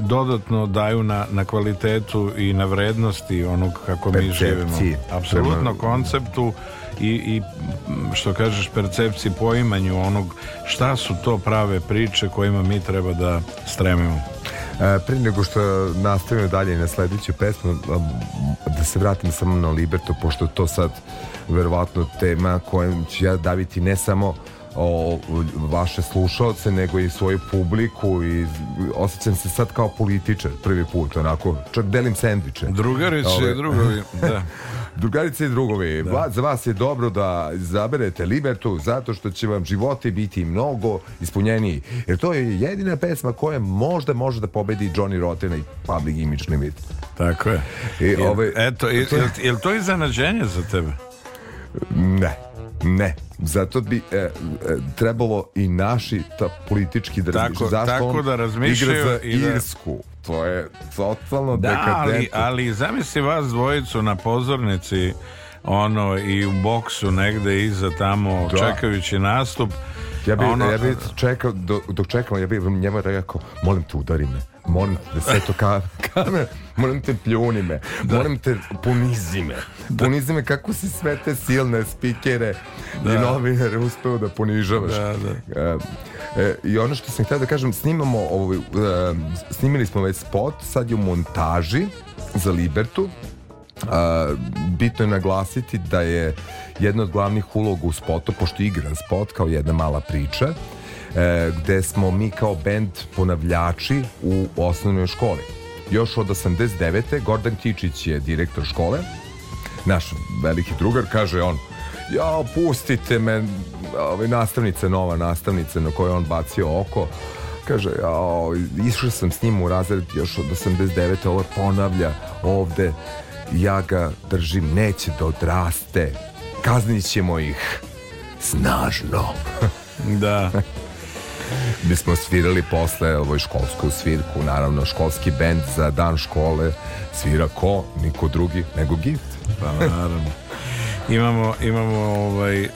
dodatno daju na, na kvalitetu i na vrednosti onog kako mi živimo. Percepciji. Apsolutno Prema- konceptu i, i što kažeš percepciji poimanju onog šta su to prave priče kojima mi treba da stremimo. E, Prije nego što nastavimo dalje na sledeću pesmu, da se vratim samo na Liberto, pošto to sad verovatno tema kojom ću ja daviti ne samo o vaše slušalce, nego i svoju publiku i osjećam se sad kao političar prvi put, onako, čak delim sendviče. Drugarice Ove- i drugovi, da. Drugarice i drugovi, va- za vas je dobro da izaberete Libertu zato što će vam životi biti mnogo ispunjeniji. Jer to je jedina pesma koja možda može da pobedi Johnny Rottena i Public Image Limit. Tako je. I, Jel- ovaj, Eto, je, je, je li to iznenađenje za tebe? Ne, ne. Zato bi e, e, trebalo i naši ta politički da Tako- tako da razmišljaju igra za i da- Irsku. To je totalno Da, ali, dekadentno. ali zamisli vas dvojicu na pozornici ono i u boksu negde iza tamo Da. čekajući nastup Ja bi, ono- ja bi čekao, dok, dok čekamo, ja bi njemu rekao, molim te udari me, molim te da sve to ka, kamer, molim te pljuni me, molim te ponizi me, ponizi me kako si sve te silne spikere i novinare uspeo da ponižavaš. Da, E, e, I ono što sam htio da kažem, snimamo, ovaj, e, snimili smo već spot, sad je u montaži za Libertu, A, bitno je naglasiti da je jedna od glavnih uloga u spotu, pošto je igran spot kao jedna mala priča, e, gde smo mi kao bend ponavljači u osnovnoj školi. Još od 89. Gordan Kičić je direktor škole, naš veliki drugar, kaže on, ja, pustite me, ovaj, nastavnica, nova nastavnica na kojoj je on bacio oko, kaže, ja, išao sam s njim u razred još od 89. ovo ponavlja ovde, ja ga držim, neće da odraste, kaznit ćemo ih snažno. da Mi smo svirali posle ovoj školsku svirku, naravno školski bend za dan škole svira ko, niko drugi nego Gift. Pa naravno. Imamo, imamo ovaj, e,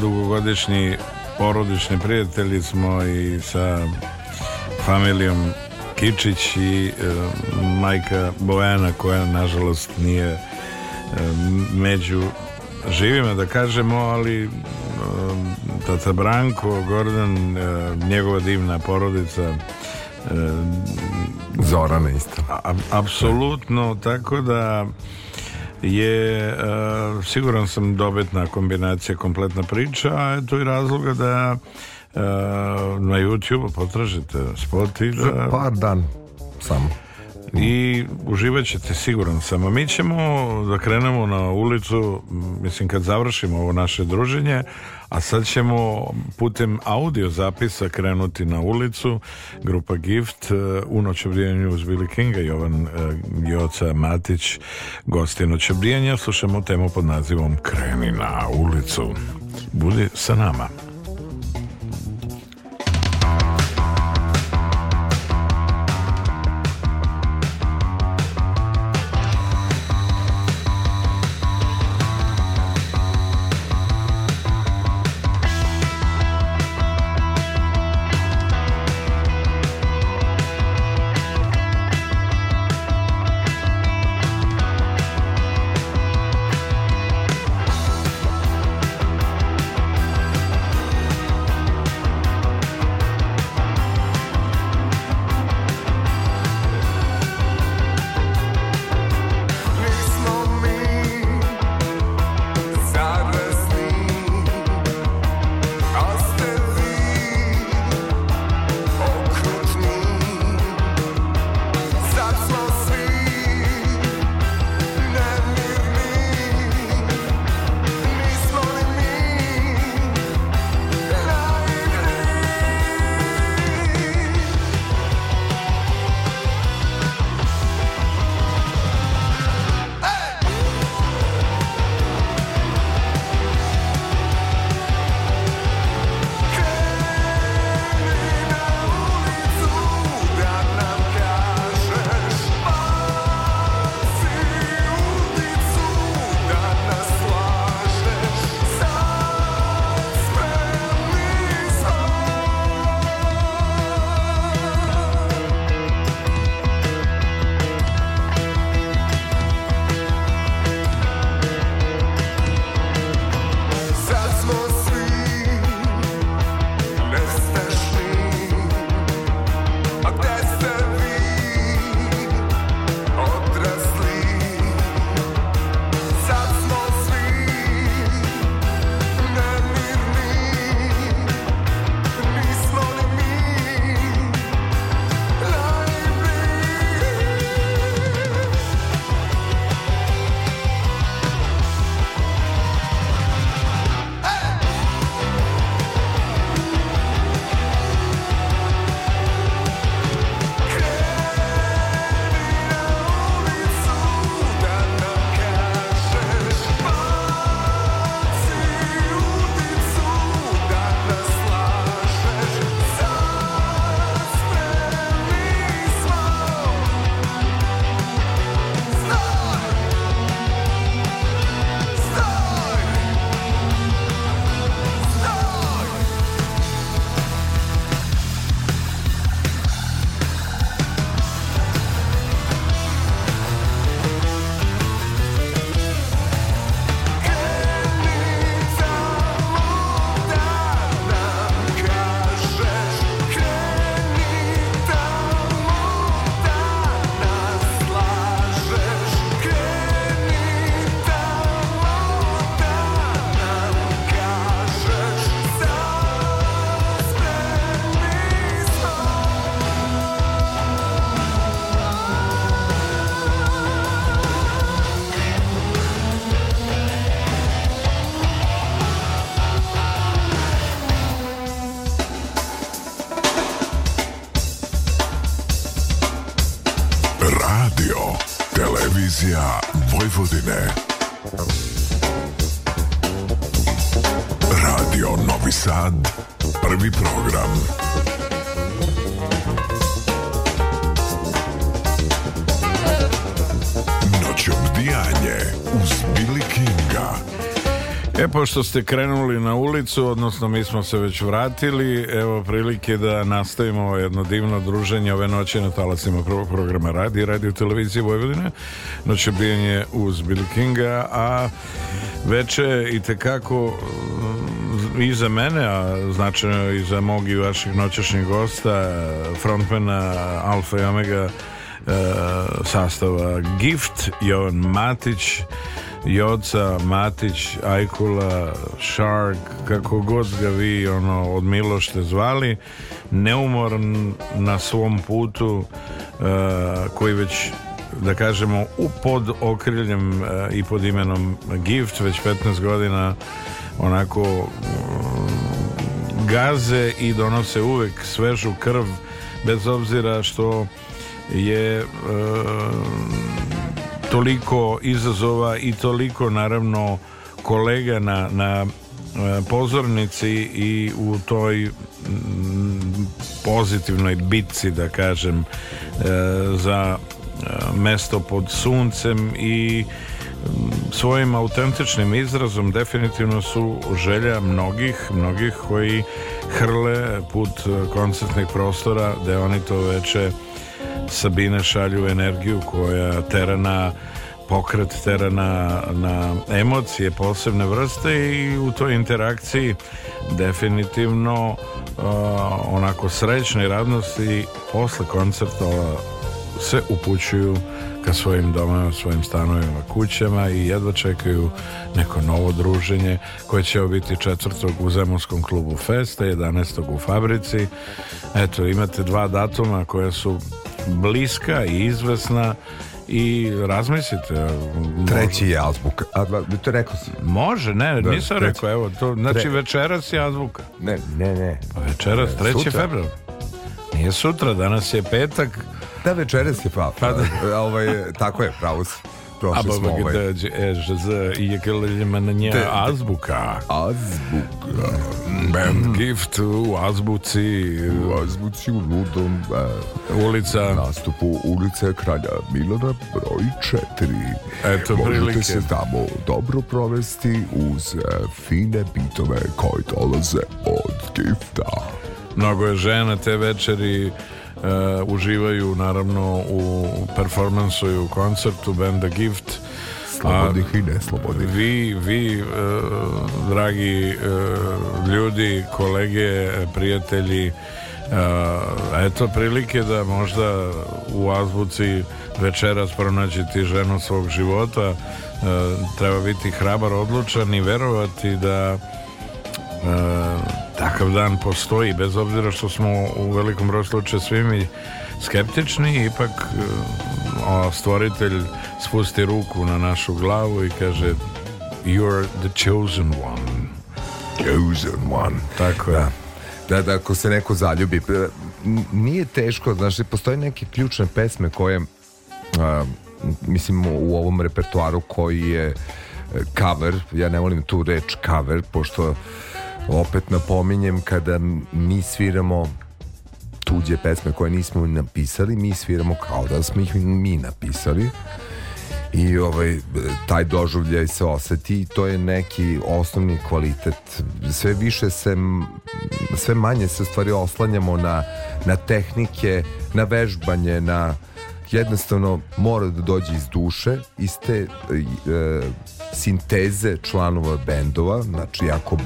dugogodišnji porodični prijatelji smo i sa familijom Kičić i e, majka Bojana koja nažalost nije e, među živima da kažemo, ali tata Branko, Gordon, e, njegova divna porodica e, Zorana isto. Apsolutno, tako da je e, siguran sam dobitna kombinacija kompletna priča, a eto i razloga da na YouTube potražite spot i da Par dan samo. i uživat ćete siguran sam. A mi ćemo da krenemo na ulicu, mislim kad završimo ovo naše druženje, a sad ćemo putem audio zapisa krenuti na ulicu. Grupa Gift, e, u noćobrijanju uz Billy Kinga, Jovan e, Joca Matić, gosti noćobrijanja. Slušamo temu pod nazivom Kreni na ulicu. Budi sa nama. Pošto ste krenuli na ulicu, odnosno mi smo se već vratili, evo prilike da nastavimo jedno divno druženje ove noći na talasima prvog programa radi, radio televizije Vojvodine, noć obijanje uz Billy Kinga, a veče i tekako mm, i za mene, a značajno i za mog i vaših noćašnjih gosta, frontmana Alfa i Omega, e, sastava Gift, Jovan Matić, Joca, Matić, Ajkula, Shark, kako god ga vi ono, od Milošte zvali, neumoran na svom putu e, koji već da kažemo u pod okriljem e, i pod imenom Gift već 15 godina onako mm, gaze i donose uvek svežu krv bez obzira što je e, toliko izazova i toliko naravno kolega na, na e, pozornici i u toj mm, pozitivnoj bitci da kažem e, za e, mesto pod suncem i mm, svojim autentičnim izrazom definitivno su želja mnogih, mnogih koji hrle put koncertnih prostora da oni to veče Sabine šalju energiju koja tera na pokret, tera na, na emocije posebne vrste i u toj interakciji definitivno uh, onako srećne radnosti posle koncerta se upućuju ka svojim domama, svojim stanovima, kućama i jedva čekaju neko novo druženje koje će biti četvrtog u Zemunskom klubu Festa, 11. u Fabrici. Eto, imate dva datuma koja su bliska i izvesna i razmislite Treći je azbuka. A, to rekao si. može, ne, Da, nisam treći. rekao evo, to, znači Tre- večeras je azbuka Ne, ne, ne. pa večeras, Ne, 3. sutra. februar nije sutra, danas je petak Da, večeras je. Pa da. ovaj, tako je, pravo si. Prošli smo ovaj... gde je žz i je na nje azbuka Azbuka. Band Gift u azbuci U azbuci u ludom e, ulica nastupu ulice Kralja Milana broj 4. Eto, Možete prilike. se tamo dobro provesti uz e, fine bitove koji dolaze od gifta. Mnogo je žena te večeri e, uživaju naravno u performansu i u koncertu benda Gift Slobodnih i neslobodnih. vi, vi e, dragi e, ljudi, kolege, prijatelji e, eto prilike da možda u azbuci večeras pronađete ženu svog života treba biti hrabar odlučan i verovati da takav dan postoji bez obzira što smo u velikom broju slučaja svi mi skeptični ipak e, a, stvoritelj spusti ruku na našu glavu i kaže you're the chosen one Chosen one. tako je Da. Da, da, ako se neko zaljubi. e, Nije teško, znaš, postoje neke ključne pesme koje, a, mislim, u ovom repertoaru koji je e, cover, ja ne volim tu reč cover, pošto opet napominjem kada mi sviramo tuđe pesme koje nismo napisali, mi sviramo kao da smo ih mi napisali i ovaj, taj doživljaj se oseti i to je neki osnovni kvalitet. Sve više se, sve manje se stvari oslanjamo na, na tehnike, na vežbanje, na jednostavno mora da dođe iz duše, iz te e, sinteze članova bendova, znači jako e,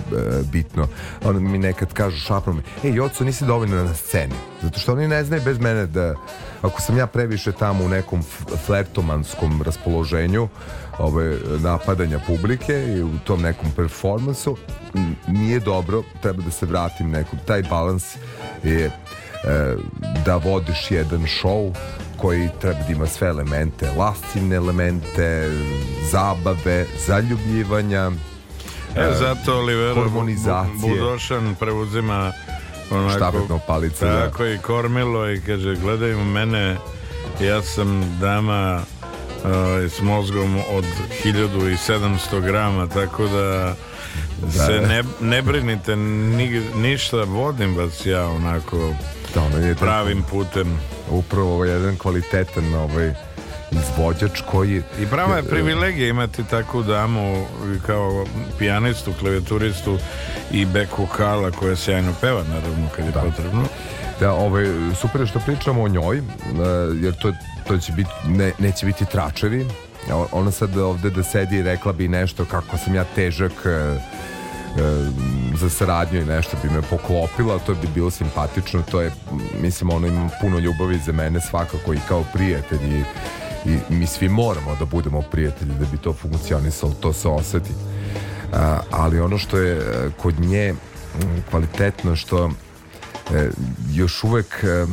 bitno. Ono mi nekad kažu šapnom, ej Joco nisi dovoljno na sceni, zato što oni ne znaju bez mene da ako sam ja previše tamo u nekom flertomanskom raspoloženju ove, napadanja publike i u tom nekom performansu nije dobro, treba da se vratim nekom, taj balans je e, da vodiš jedan show koji treba da ima sve elemente, lascivne elemente, zabave, zaljubljivanja, e, zato Olivera harmonizacije. Budošan preuzima onako, štafetnog palica. Da. tako i kormilo i kaže gledaj u mene ja sam dama ovaj, s mozgom od 1700 grama, tako da se ne, ne brinite ni, ništa, vodim vas ja onako Da, ono je pravim putem. upravo ovaj jedan kvalitetan ovaj izvođač koji I prava je privilegija imati takvu damu kao pijanistu, klavijeturistu i back vokala koja sjajno peva naravno kad je potrebno. Da, ovaj, super je što pričamo o njoj, e, jer to, to će biti, ne, neće biti tračevi. Ona sad ovde da sedi i rekla bi nešto kako sam ja težak e, za saradnju i nešto bi me poklopila, to bi bilo simpatično, to je, mislim, ono ima puno ljubavi za mene svakako i kao prijatelj i, mi svi moramo da budemo prijatelji da bi to funkcionisalo, to se oseti. A, ali ono što je e, kod nje kvalitetno što e, još uvek e,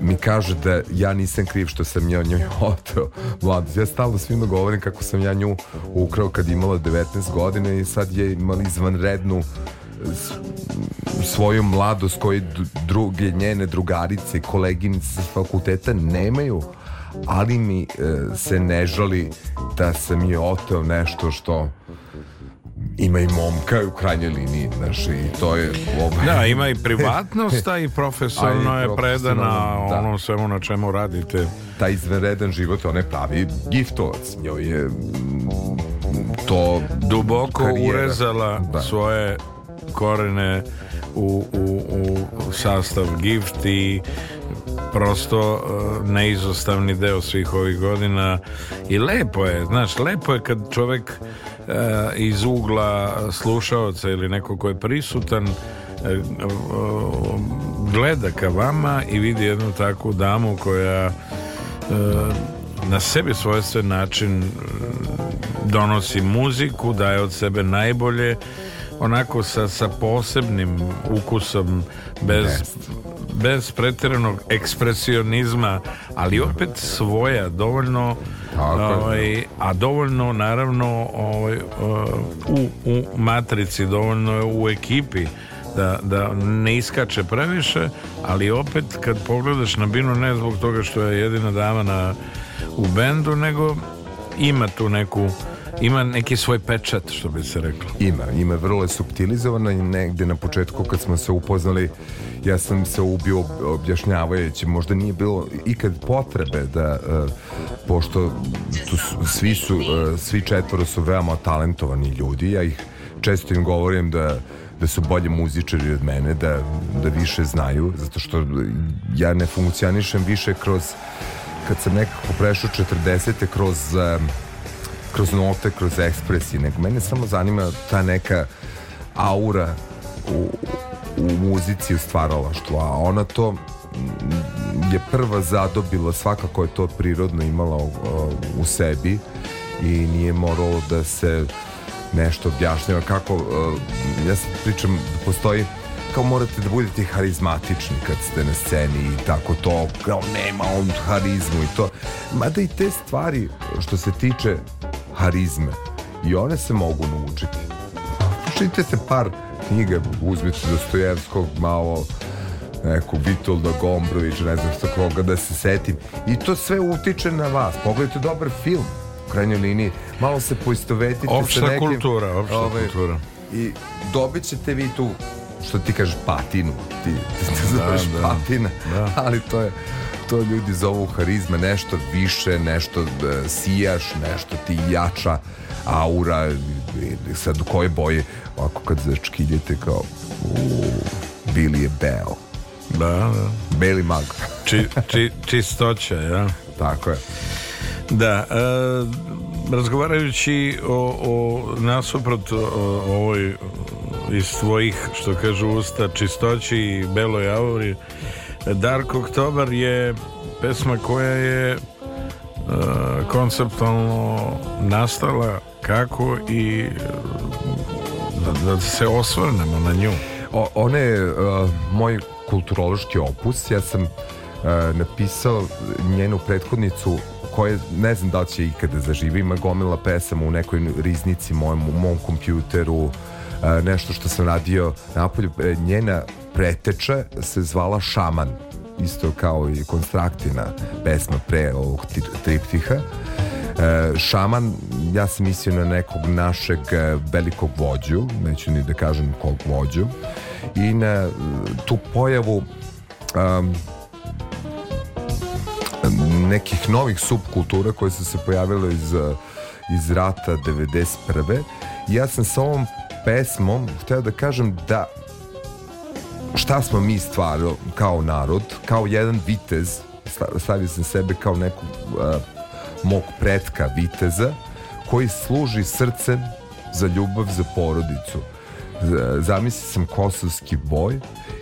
mi kaže da ja nisam kriv što sam ja njoj oteo mladost. Ja stalno svima govorim kako sam ja nju ukrao kad imala 19 godina i sad je imala izvanrednu svoju mladost koju druge njene drugarice i koleginice sa fakulteta nemaju ali mi e, se ne žali da sam je oteo nešto što ima i momka u krajnjoj liniji, znaš, i to je... Ovaj, Da, ima i privatnost, a i i je predana da. onom svemu na čemu radite. taj izvanredan život, ona je pravi giftovac. Njoj je mm, to Duboko karijera. urezala Da. svoje korene u, u, u sastav gift i prosto uh, neizostavni deo svih ovih godina i lepo je, znaš, lepo je kad čovek iz ugla slušaoca ili neko ko je prisutan uh, gleda ka vama i vidi jednu takvu damu koja uh, na sebi svojstven način donosi muziku, daje od sebe najbolje onako sa, sa posebnim ukusom bez, bez pretjeranog ekspresionizma ali opet svoja dovoljno. Ovaj, a dovoljno naravno ovaj, uh, u, u matrici dovoljno je u ekipi da, da ne iskače previše ali opet kad pogledaš na Binu ne zbog toga što je jedina dama na, u bendu nego ima tu neku ima neki svoj pečat što bi se reklo ima, ima vrlo je subtilizovana i negde na početku kad smo se upoznali ja sam se ubio objašnjavajući možda nije bilo ikad potrebe da uh, pošto tu svi su uh, svi četvoro su veoma talentovani ljudi ja ih često im govorim da da su bolji muzičari od mene, da, da više znaju, zato što ja ne funkcionišem više kroz kad sam nekako prešao 40. kroz um, kroz note, kroz ekspresije, nego mene samo zanima ta neka aura u, u muzici u stvaralaštvu, a ona to je prva zadobila, svakako je to prirodno imala u, u sebi i nije moralo da se nešto objašnjava kako, ja sam pričam da postoji kao morate da budete harizmatični kad ste na sceni i tako to, kao nema on harizmu i to. Mada i te stvari što se tiče harizme i one se mogu naučiti. Čitajte par knjiga, uzmite Dostojevskog malo neku Vitolda Gombrović, ne znam što koga da se setim. I to sve utiče na vas. Pogledajte dobar film u krajnjoj liniji. Malo se poistovetite Opšta sa nekim... kultura, opšta kultura. I dobit ćete vi tu što ti kažeš patinu. Ti, ti te zoveš da. patina. Da. Ali to je to ljudi zovu harizma, nešto više, nešto e, sijaš, nešto ti jača aura, i sad u kojoj boji, ovako kad začkiljete kao, uuu, Billy je beo, da, da. beli mag, Či, či, čistoća ja tako je. Da, e, razgovarajući o, o nasuprot o, ovoj iz tvojih, što kažu usta, čistoći i beloj auri, Dark Oktober je pesma koja je e, konceptualno nastala kako i e, da, da se osvrnemo na nju. O, ona je uh, moj kulturološki opus. Ja sam uh, napisao njenu prethodnicu koja ne znam da li će ikada zaživi. Ima gomila pesama u nekoj riznici mojem, u mom kompjuteru. Nešto što sam radio napolju. E, Njena preteča se zvala Šaman. Isto kao i Konstraktina pesma pre ovog tri- triptiha. E, šaman, ja sam mislio na nekog našeg e, velikog vođu, neću ni da kažem kog vođu, i na e, tu pojavu um, nekih novih subkultura koje su se pojavile iz, iz rata 91. Ja sam sa ovom pesmom hteo da kažem da šta smo mi stvarno kao narod, kao jedan vitez, stavio sam sebe kao nekog uh, mog pretka viteza, koji služi srcem za ljubav, za porodicu. Zamislio sam kosovski boj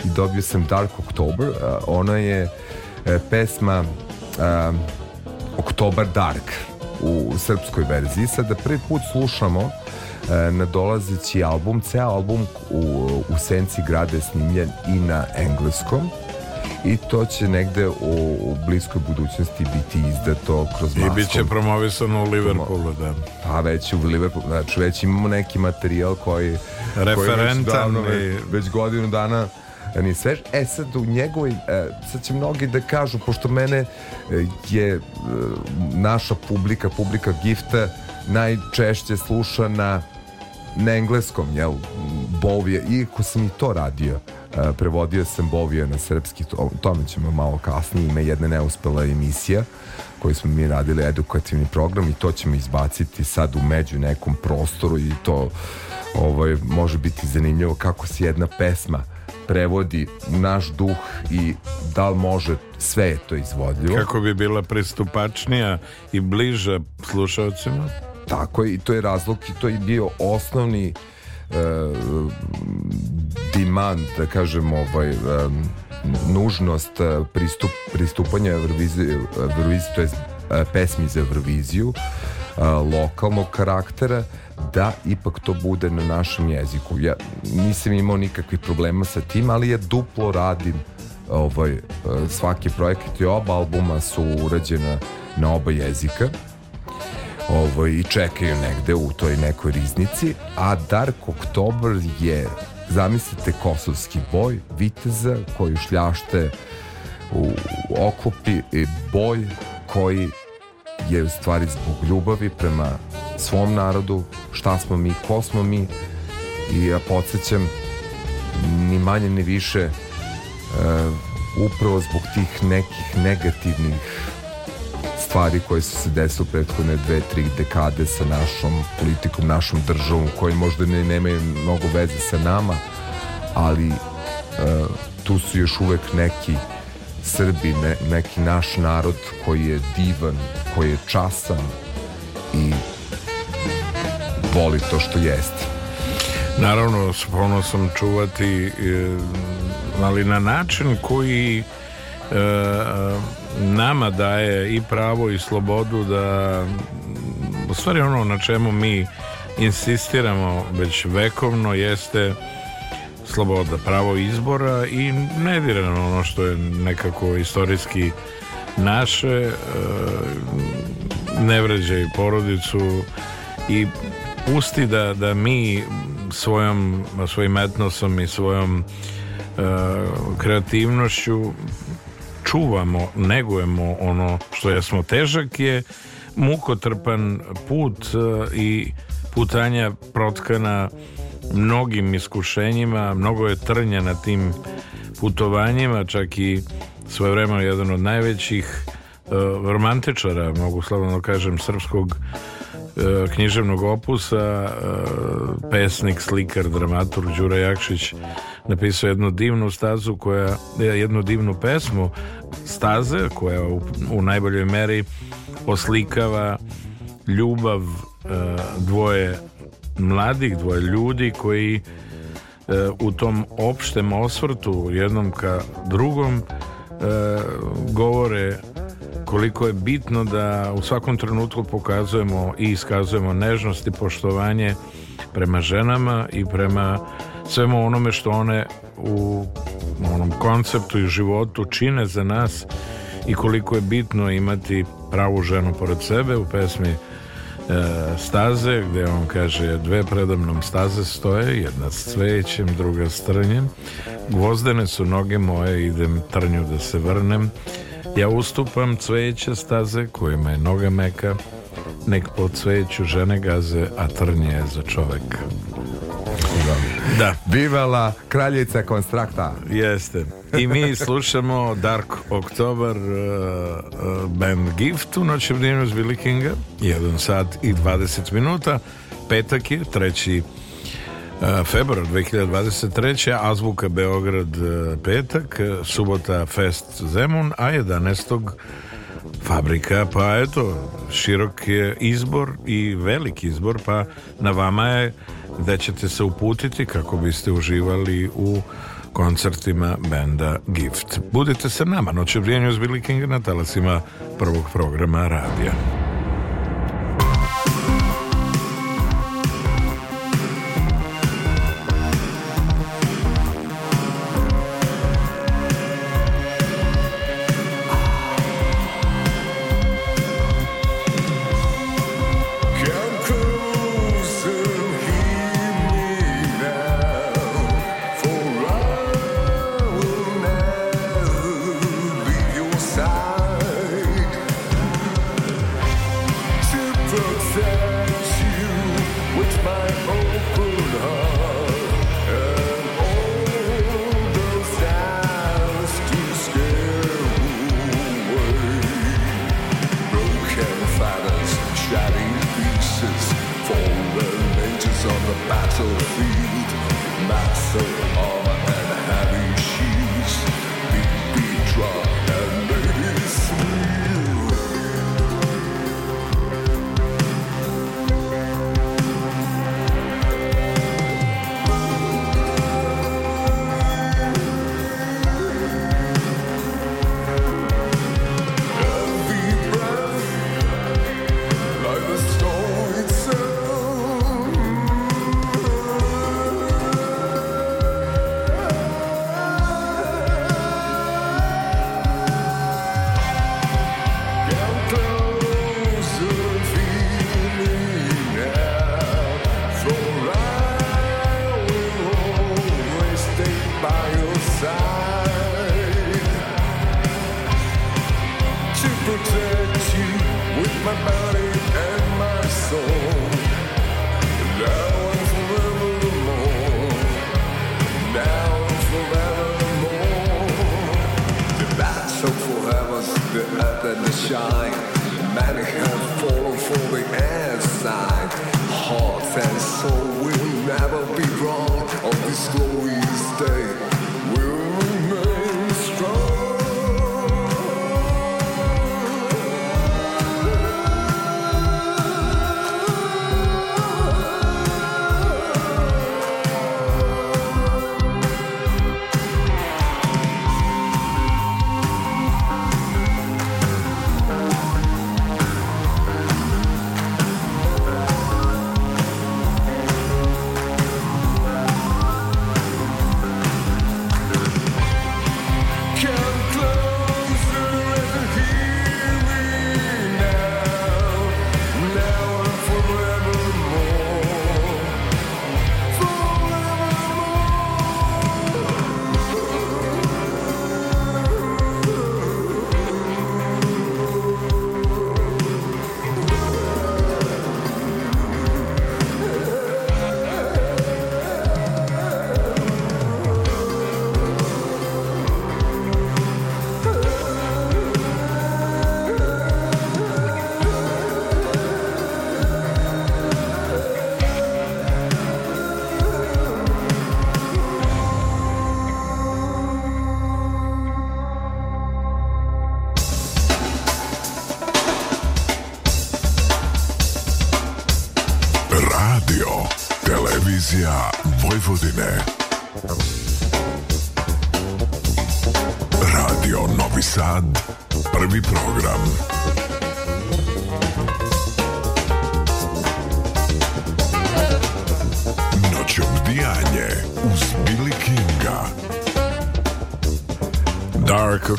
i dobio sam Dark October. Uh, ona je uh, pesma uh, Oktobar Dark u srpskoj verziji. Sada prvi put slušamo E, nadolazeći album, ceo album u, u senci grada je snimljen i na engleskom i to će negde u, u bliskoj budućnosti biti izdato kroz maskom. I bit će promovisano u Liverpoolu, da. Pa već u Liverpoolu, znači već imamo neki materijal koji... Referentan. Koji već, davno, već, već godinu dana ni svež. E sad u njegovoj, e, sad će mnogi da kažu, pošto mene e, je naša publika, publika gifta, najčešće sluša na engleskom, jel, Bovije, iako sam i to radio, e, prevodio sam Bovije na srpski, o tome ćemo malo kasnije, ima jedna neuspela emisija koju smo mi radili, edukativni program i to ćemo izbaciti sad u među nekom prostoru i to ovaj, može biti zanimljivo kako se jedna pesma prevodi naš duh i da li može sve je to izvodljivo. Kako bi bila pristupačnija i bliža slušalcima? Tako je i to je razlog i to je bio osnovni e, demand, da kažem, ovaj, e, nužnost e, pristup, pristupanja Euroviziji, to je pesmi za Euroviziju lokalnog karaktera da ipak to bude na našem jeziku. Ja nisam imao nikakvih problema sa tim, ali ja duplo radim ovaj, svaki projekat i oba albuma su urađena na oba jezika ovo, i čekaju negde u toj nekoj riznici, a Dark Oktober je, zamislite, kosovski boj viteza koji šljašte u oklopi i boj koji je u stvari zbog ljubavi prema svom narodu, šta smo mi, ko smo mi i ja podsjećam ni manje ni više uh, upravo zbog tih nekih negativnih stvari koje su se desile u prethodne dve, tri dekade sa našom politikom, našom državom, koji možda ne, nemaju mnogo veze sa nama, ali uh, tu su još uvek neki Srbi, ne, neki naš narod koji je divan, koji je časan i voli to što jeste. Naravno, s ponosom čuvati, e, ali na način koji e, nama daje i pravo i slobodu da u stvari ono na čemu mi insistiramo već vekovno jeste sloboda, pravo izbora i nedirano ono što je nekako istorijski naše e, ne vređaj porodicu i pusti da, da mi svojom, svojim etnosom i svojom e, kreativnošću čuvamo, negujemo ono što jesmo. Težak je mukotrpan put e, i putanja protkana mnogim iskušenjima, mnogo je trnja na tim putovanjima, čak i svoje vremeno jedan od najvećih uh, romantičara, mogu slavno kažem, srpskog književnog opusa, uh, pesnik, slikar, dramatur Đura Jakšić napisao jednu divnu stazu koja, jednu divnu pesmu staze koja u, u najboljoj meri oslikava ljubav e, dvoje mladih, dvoje ljudi koji e, u tom opštem osvrtu jednom ka drugom e, govore koliko je bitno da u svakom trenutku pokazujemo i iskazujemo nežnost i poštovanje prema ženama i prema svemu onome što one u onom konceptu i životu čine za nas i koliko je bitno imati pravu ženu pored sebe u pesmi e, staze gdje on kaže dve predamnom staze stoje jedna s cvećem, druga s trnjem. Gvozdene su noge moje idem trnju da se vrnem ja ustupam cveće staze kojima je noga meka nek pod sveću žene gaze, a trnje je za čoveka. Da, Bivala kraljica konstrakta. jeste. I mi slušamo Dark Oktober uh, uh, band Gift u noćem dnevnu s Billy Kinga. 1 sat i 20 minuta. Petak je, treći februar 2023. Azbuka Beograd uh, petak, uh, subota Fest Zemun, a 11. fabrika, pa eto, širok je izbor i velik izbor, pa na vama je gde ćete se uputiti kako biste uživali u koncertima benda Gift. Budite sa nama, noće vrijenju s Billy King na talasima prvog programa radija.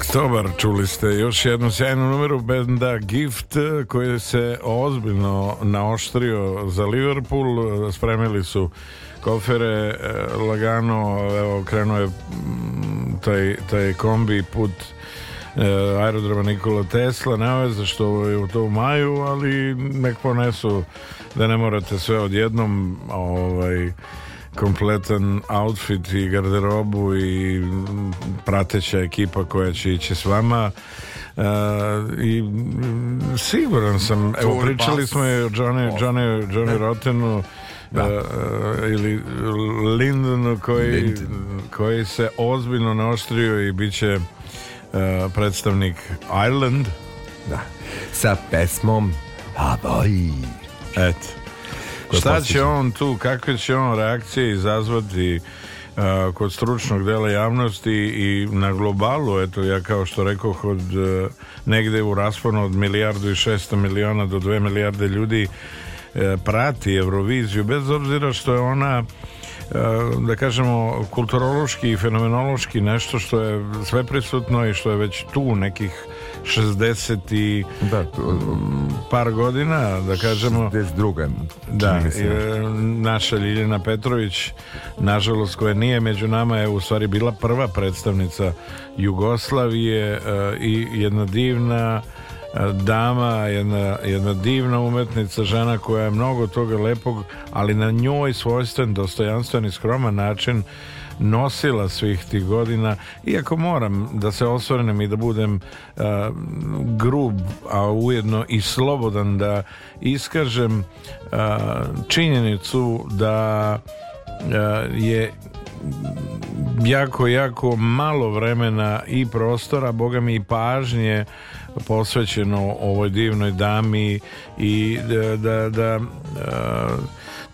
October, čuli ste još jednu sjajnu numeru benda Gift koji se ozbiljno naoštrio za Liverpool, spremili su kofere, e, lagano, evo krenuo je mm, taj, taj kombi put aerodroma Nikola Tesla, ne veze što je u to u maju, ali nek ponesu da ne morate sve odjednom ovaj, kompletan outfit i garderobu i prateća ekipa koja će ići s vama Uh, i siguran sam evo pričali smo i o Johnny, Johnny, Johnny Rottenu Da. uh, ili Lindonu koji, Linden. koji se ozbiljno naoštrio i bit će uh, predstavnik Ireland Da. Sa pesmom Hawaii. Eto. Šta će on tu, kakve će on reakcije izazvati uh, kod stručnog dela javnosti i na globalu, eto ja kao što rekao od uh, negde u rasponu od milijardu i šesto miliona do dve milijarde ljudi uh, prati Euroviziju bez obzira što je ona da kažemo kulturološki i fenomenološki nešto što je sve prisutno i što je već tu nekih 60 i Da, par godina da kažemo 62. da, naša Ljiljana Petrović, nažalost koja nije među nama, je u stvari bila prva predstavnica Jugoslavije e, i jedna divna e, dama, jedna, jedna divna umetnica, žena koja je mnogo toga lepog, ali na njoj svojstven, dostojanstven i skroman način nosila svih tih godina iako moram da se osvrnem i da budem uh, grub a ujedno i slobodan da iskažem uh, činjenicu da uh, je jako, jako malo vremena i prostora, boga mi i pažnje posvećeno ovoj divnoj dami i da, da, da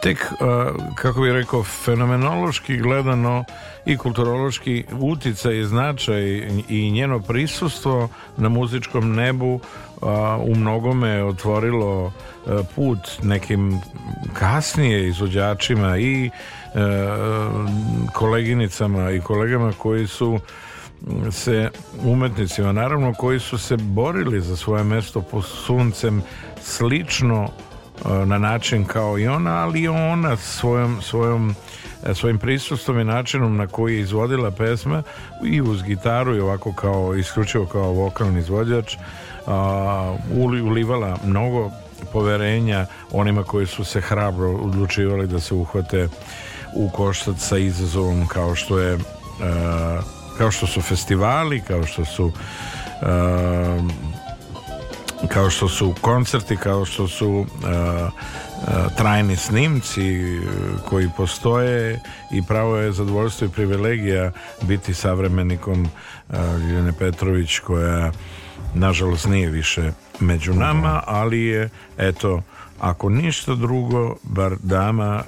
tek, uh, kako bih rekao, fenomenološki gledano i kulturološki uticaj i značaj i njeno prisustvo na muzičkom nebu uh, u mnogome otvorilo uh, put nekim kasnije izvođačima i koleginicama i kolegama koji su se umetnicima naravno koji su se borili za svoje mesto pod suncem slično na način kao i ona, ali ona svojom, svojom e, svojim prisustvom i načinom na koji je izvodila pesme i uz gitaru i ovako kao isključivo kao vokalni izvođač a, uli- ulivala mnogo poverenja onima koji su se hrabro odlučivali da se uhvate u koštac sa izazovom kao što je a, kao što su festivali kao što su kao što su koncerti, kao što su uh, uh, trajni snimci uh, koji postoje i pravo je zadovoljstvo i privilegija biti savremenikom uh, Ljiljane Petrović koja nažalost nije više među nama, ali je eto, ako ništa drugo, bar dama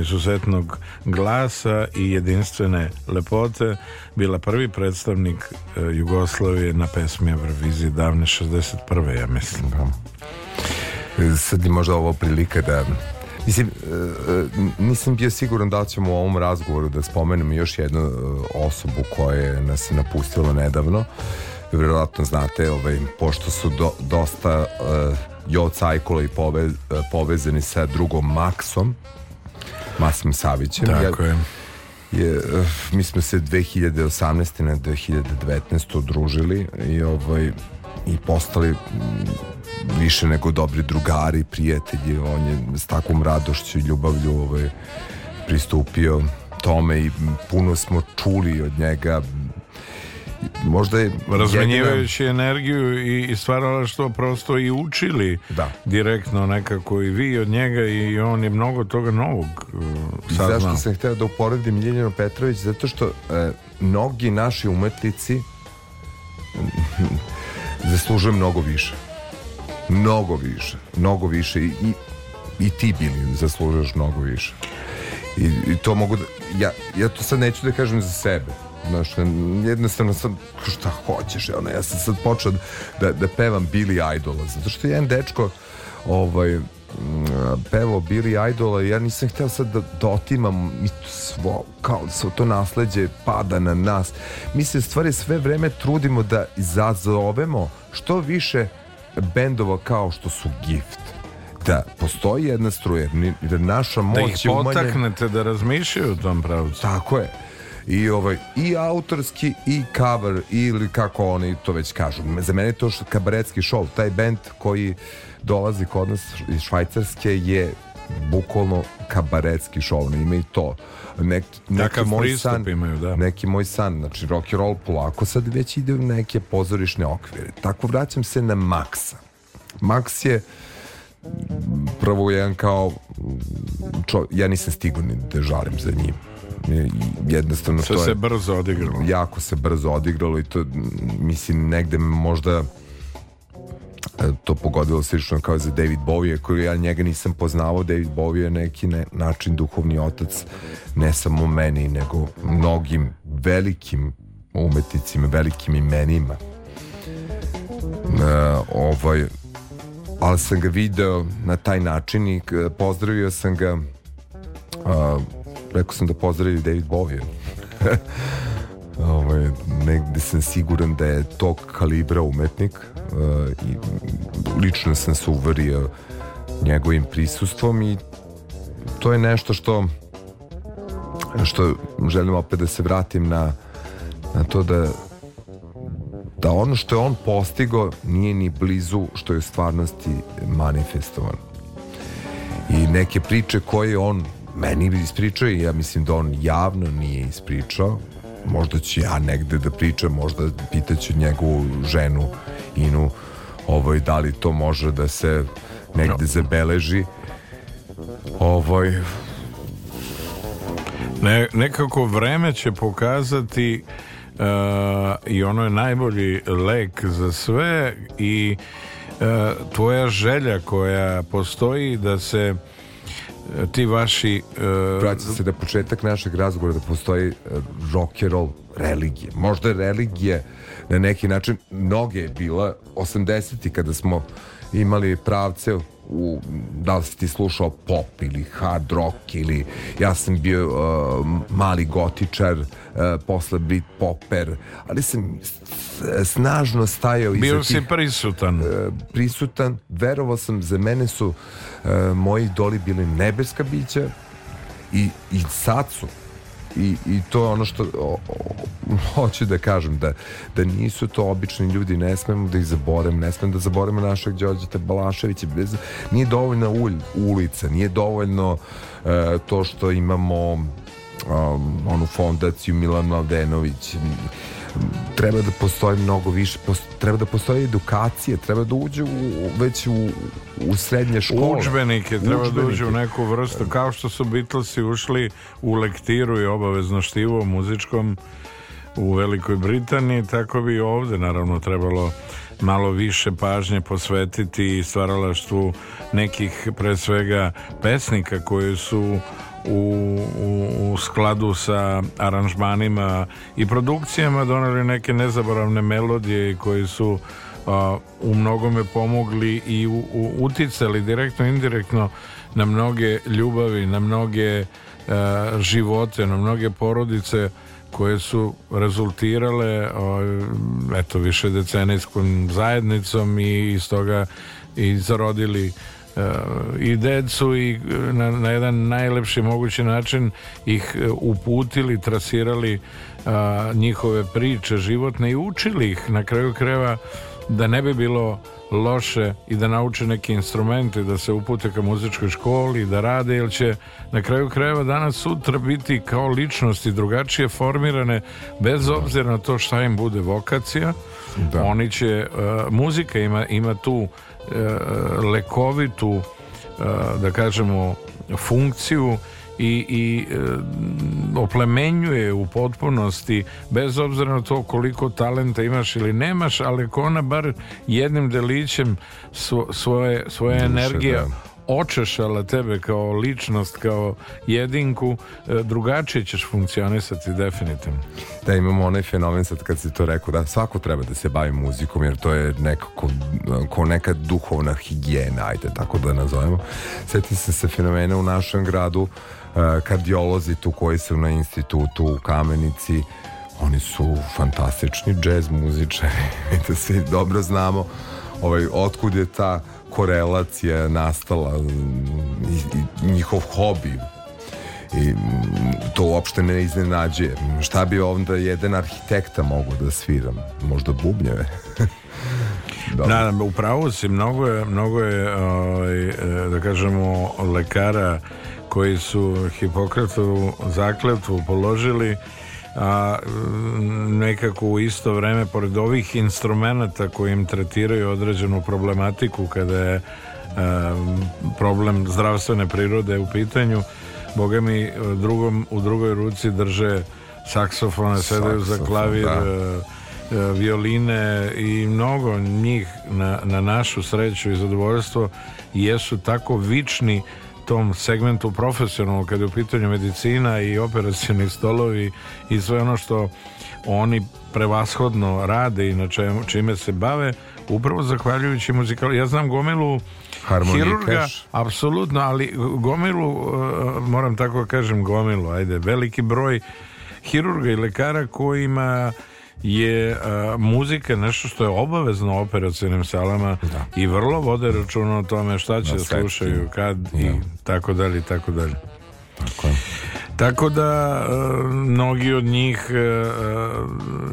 izuzetnog glasa i jedinstvene lepote bila prvi predstavnik e, Jugoslavije na pesmi Eurovizije davne 61. ja mislim. Sad je možda ovo prilika da Mislim, e, e, nisam bio siguran da ćemo u ovom razgovoru da spomenemo još jednu osobu koja je nas je napustila nedavno. Vjerojatno znate, ovaj, pošto su do, dosta uh, Jo Cajkola i pove, povezani sa drugom Maksom, Masim Savićem. Tako je. je, eh, mi smo se 2018. na 2019. udružili i ovaj i postali mm, više nego dobri drugari, prijatelji, on je s takvom radošću i ljubavlju ovaj, pristupio tome i puno smo čuli od njega možda je Razmenjivajući energiju i, i stvarala što prosto i učili Da. direktno nekako i vi od njega i on je mnogo toga novog uh, saznao. Zašto sam hteo da uporedim Ljiljanu Petrović? Zato što e, mnogi naši umetnici zaslužuju mnogo više. Mnogo više. Mnogo više. I, i, i ti bili zaslužuješ mnogo više. I, i to mogu da... Ja, ja to sad neću da kažem za sebe. Znaš, jednostavno sad, šta hoćeš, ono, ja sam sad počeo da, da pevam Billy Idola, zato što je jedan dečko ovaj, pevao Billy Idola i ja nisam hteo sad da, da otimam mi to svo, kao svo to nasleđe pada na nas. Mi se stvari sve vreme trudimo da izazovemo što više bendova kao što su Gift. Da postoji jedna struja, jer jer naša Da moć ih je umanjena. potaknete da razmišljaju u tom pravcu. Tako je. I ovaj i autorski i cover ili kako oni to već kažu. Za mene je to kabaretski show taj bend koji dolazi kod nas iz Švajcarske je bukvalno kabaretski show ima i to. Nek, neki moj san imaju, da. neki moj san. Znači rock and roll polako sad već ide u neke pozorišne okvire. Tako vraćam se na Maxa. Max je prvo jedan kao čo, ja nisam stigao ni da žalim za njim jednostavno Sve to se je brzo odigralo. jako se brzo odigralo i to mislim negde možda e, to pogodilo slično kao za David Bowie koji ja njega nisam poznavao David Bowie je neki ne, način duhovni otac ne samo meni nego mnogim velikim umetnicima velikim imenima e, ovaj ali sam ga video na taj način i k- pozdravio sam ga a, rekao sam da pozdravim David Bowie. Ovaj, negde sam siguran da je tog kalibra umetnik uh, i lično sam se uverio njegovim prisustvom i to je nešto što što želim opet da se vratim na, na to da da ono što je on postigo nije ni blizu što je u stvarnosti manifestovan. I neke priče koje on meni ispričao i ja mislim da on javno nije ispričao. Možda ću ja negde da pričam možda pitaću njegovu ženu Inu ovaj, da li to može da se negde zabeleži. Ovaj, Ne, nekako vreme će pokazati uh, i ono je najbolji lek za sve i uh, tvoja želja koja postoji da se uh, ti vaši uh, vraća se na početak našeg razgovora da postoji eh, rock and roll religije. Možda je religije na neki način, mnoge je bila 80. kada smo imali pravce u, da li si ti slušao pop ili hard rock ili ja sam bio uh, mali gotičar uh, posle Brit Popper ali sam snažno stajao iza bio tih si prisutan prisutan, verovao sam, za mene su e, moji idoli bili nebeska bića i, i sad su. I, I to je ono što o, o, hoću da kažem, da, da nisu to obični ljudi, ne smemo da ih zaboravimo, ne smemo da zaboravimo našeg Đorđeta Balaševića, bez, nije dovoljna ulj, ulica, nije dovoljno e, to što imamo um, onu fondaciju Milan Mladenović treba da postoji mnogo više treba da postoji edukacija treba da uđe u, već u, u srednje škole Udžbenike treba da Udžbenike. uđe u neku vrstu kao što su Beatlesi ušli u lektiru i obavezno štivo muzičkom u Velikoj Britaniji tako bi i ovde naravno trebalo malo više pažnje posvetiti stvaralaštvu nekih pre svega pesnika koji su u, u, skladu sa aranžmanima i produkcijama doneli neke nezaboravne melodije koji su a, u mnogome pomogli i u, u, uticali direktno i indirektno na mnoge ljubavi, na mnoge a, živote, na mnoge porodice koje su rezultirale o, eto više decenijskom zajednicom i iz toga i zarodili i decu i e, na, na jedan najlepši mogući način ih e, uputili, trasirali a, njihove priče životne i učili ih na kraju kreva da ne bi bilo loše i da nauče neke instrumente, da se upute ka muzičkoj školi, da rade, jer će na kraju krajeva danas sutra biti kao ličnosti drugačije formirane, bez obzira na to šta im bude vokacija. Da. Oni će, uh, muzika ima, ima tu uh, lekovitu, uh, da kažemo, funkciju i, i e, oplemenjuje u potpunosti bez obzira na to koliko talenta imaš ili nemaš, ali ako ona bar jednim delićem svo- svoje, svoje Duše, energije da. Očešala tebe kao ličnost, kao jedinku, e, drugačije ćeš funkcionisati definitivno. da imamo onaj fenomen sad kad si to rekao da svako treba da se bavi muzikom jer to je nekako ko neka duhovna higijena ajde tako da nazovemo setim se se fenomena u našem gradu eh, kardiolozi tu koji su na institutu u Kamenici oni su fantastični džez muzičari i da svi dobro znamo ovaj, otkud je ta korelacija nastala mm, i, i njihov hobi i mm, to uopšte ne iznenađuje. Šta bi onda jedan arhitekta mogao da sviram? Možda bubnjeve? Dobro. Da, upravo si, mnogo je, mnogo je ovaj, e, da kažemo, lekara koji su Hipokratovu zakletvu položili a mm, nekako u isto vreme pored ovih instrumenta koji im tretiraju određenu problematiku kada je problem zdravstvene prirode u pitanju Boga mi drugom, u drugoj ruci drže saksofone, sedaju za klavir da. e, e, violine i mnogo njih na, na našu sreću i zadovoljstvo jesu tako vični tom segmentu profesionalno kada je u pitanju medicina i operacioni stolovi i sve ono što oni prevashodno rade i na čemu, čime se bave upravo zahvaljujući muzikalu. Ja znam gomilu hirurga, apsolutno, ali gomilu, uh, moram tako kažem gomilu, ajde, veliki broj hirurga i lekara kojima je uh, muzika nešto što je obavezno u operacionim salama i vrlo vode računa o tome šta će da slušaju, kad i Da. tako dalje i tako dalje. Tako je. Tako da mnogi od njih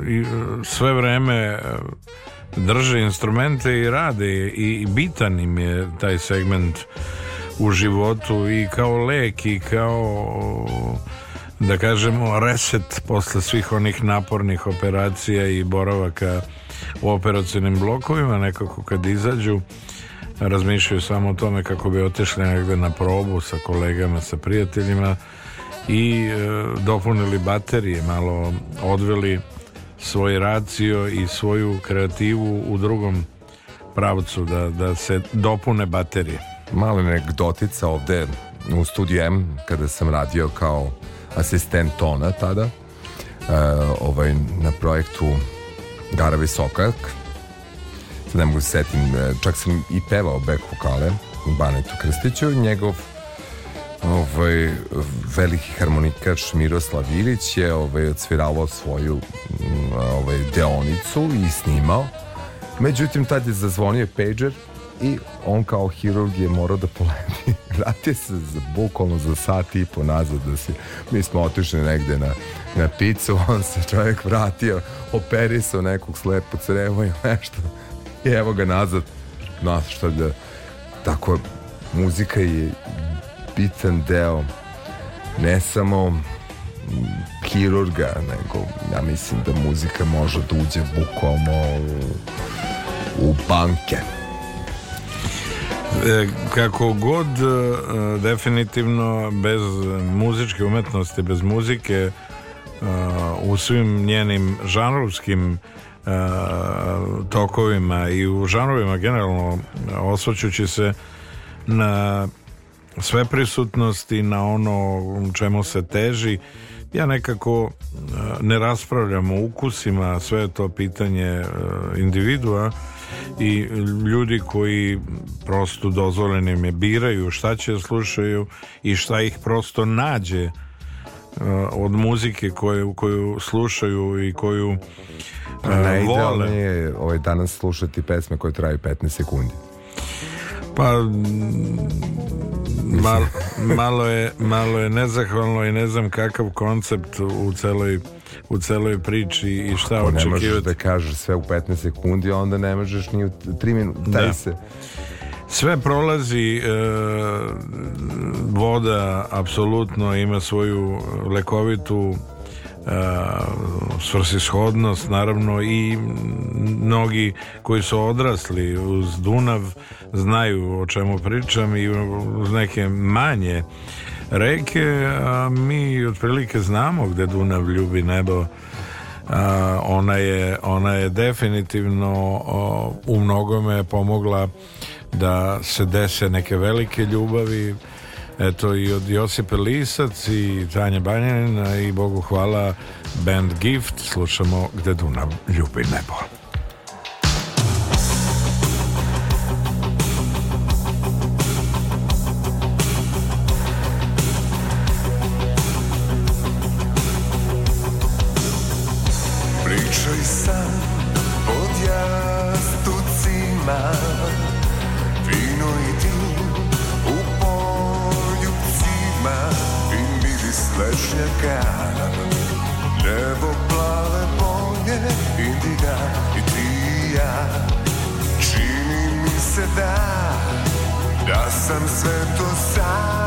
i, sve vreme drže instrumente i rade i, i bitan im je taj segment u životu i kao lek i kao da kažemo reset posle svih onih napornih operacija i boravaka u operacijnim blokovima nekako kad izađu razmišljaju samo o tome kako bi otišli negde na probu sa kolegama, sa prijateljima i e, dopunili baterije, malo odveli svoj racio i svoju kreativu u drugom pravcu da, da se dopune baterije. Mala anegdotica ovde u studiju M kada sam radio kao asistent tona tada e, ovaj, na projektu Gara Visokak sad ne mogu se setim e, čak sam i pevao back vokale Banetu Krstiću. Njegov ovaj, veliki harmonikaš Miroslav Ilić je ovaj, odsviralo svoju mm, ovaj, deonicu i snimao. Međutim tad je zazvonio pager i on kao hirurg je morao da poleti. Vratio se za, bukvalno za sat i po nazad da si, mi smo otišli negde na, na picu on se čovjek vratio operisao nekog slepo crevo i nešto. I evo ga nazad. Znaš šta da tako muzika je bitan deo ne samo hirurga nego ja mislim da muzika može da uđe bukvalno u, banke kako god e, definitivno bez muzičke umetnosti, bez muzike e, u svim njenim žanrovskim e, tokovima i u žanrovima generalno osvrćući se na sve prisutnosti na ono čemu se teži ja nekako e, ne raspravljam o ukusima sve je to pitanje e, individua i ljudi koji prosto dozvoljeno im je biraju šta će da slušaju i šta ih prosto nađe e, od muzike koju, koju slušaju i koju e, vole. Najidealnije je ovaj, danas slušati pesme koje traju 15 sekundi. Pa mal, malo, je, malo je nezahvalno i ne znam kakav koncept u celoj, u celoj priči i šta Ako ne možeš očekivati. da kažeš sve u 15 sekundi, onda ne možeš ni u 3 minuta. Da. se... Sve prolazi, e, voda apsolutno ima svoju lekovitu svrsishodnost, naravno i mnogi koji su odrasli uz Dunav znaju o čemu pričam i uz neke manje reke, a mi otprilike znamo gde Dunav ljubi nebo. A, ona je ona je definitivno o, u mnogome pomogla da se dese neke velike ljubavi eto i od Josipe Lisac i Tanje Banjanina i Bogu hvala band Gift slušamo gde Dunav ljubi nebo Nebo plave boje, indiga i ti i ja Čini mi se da, da sam sve to sanjao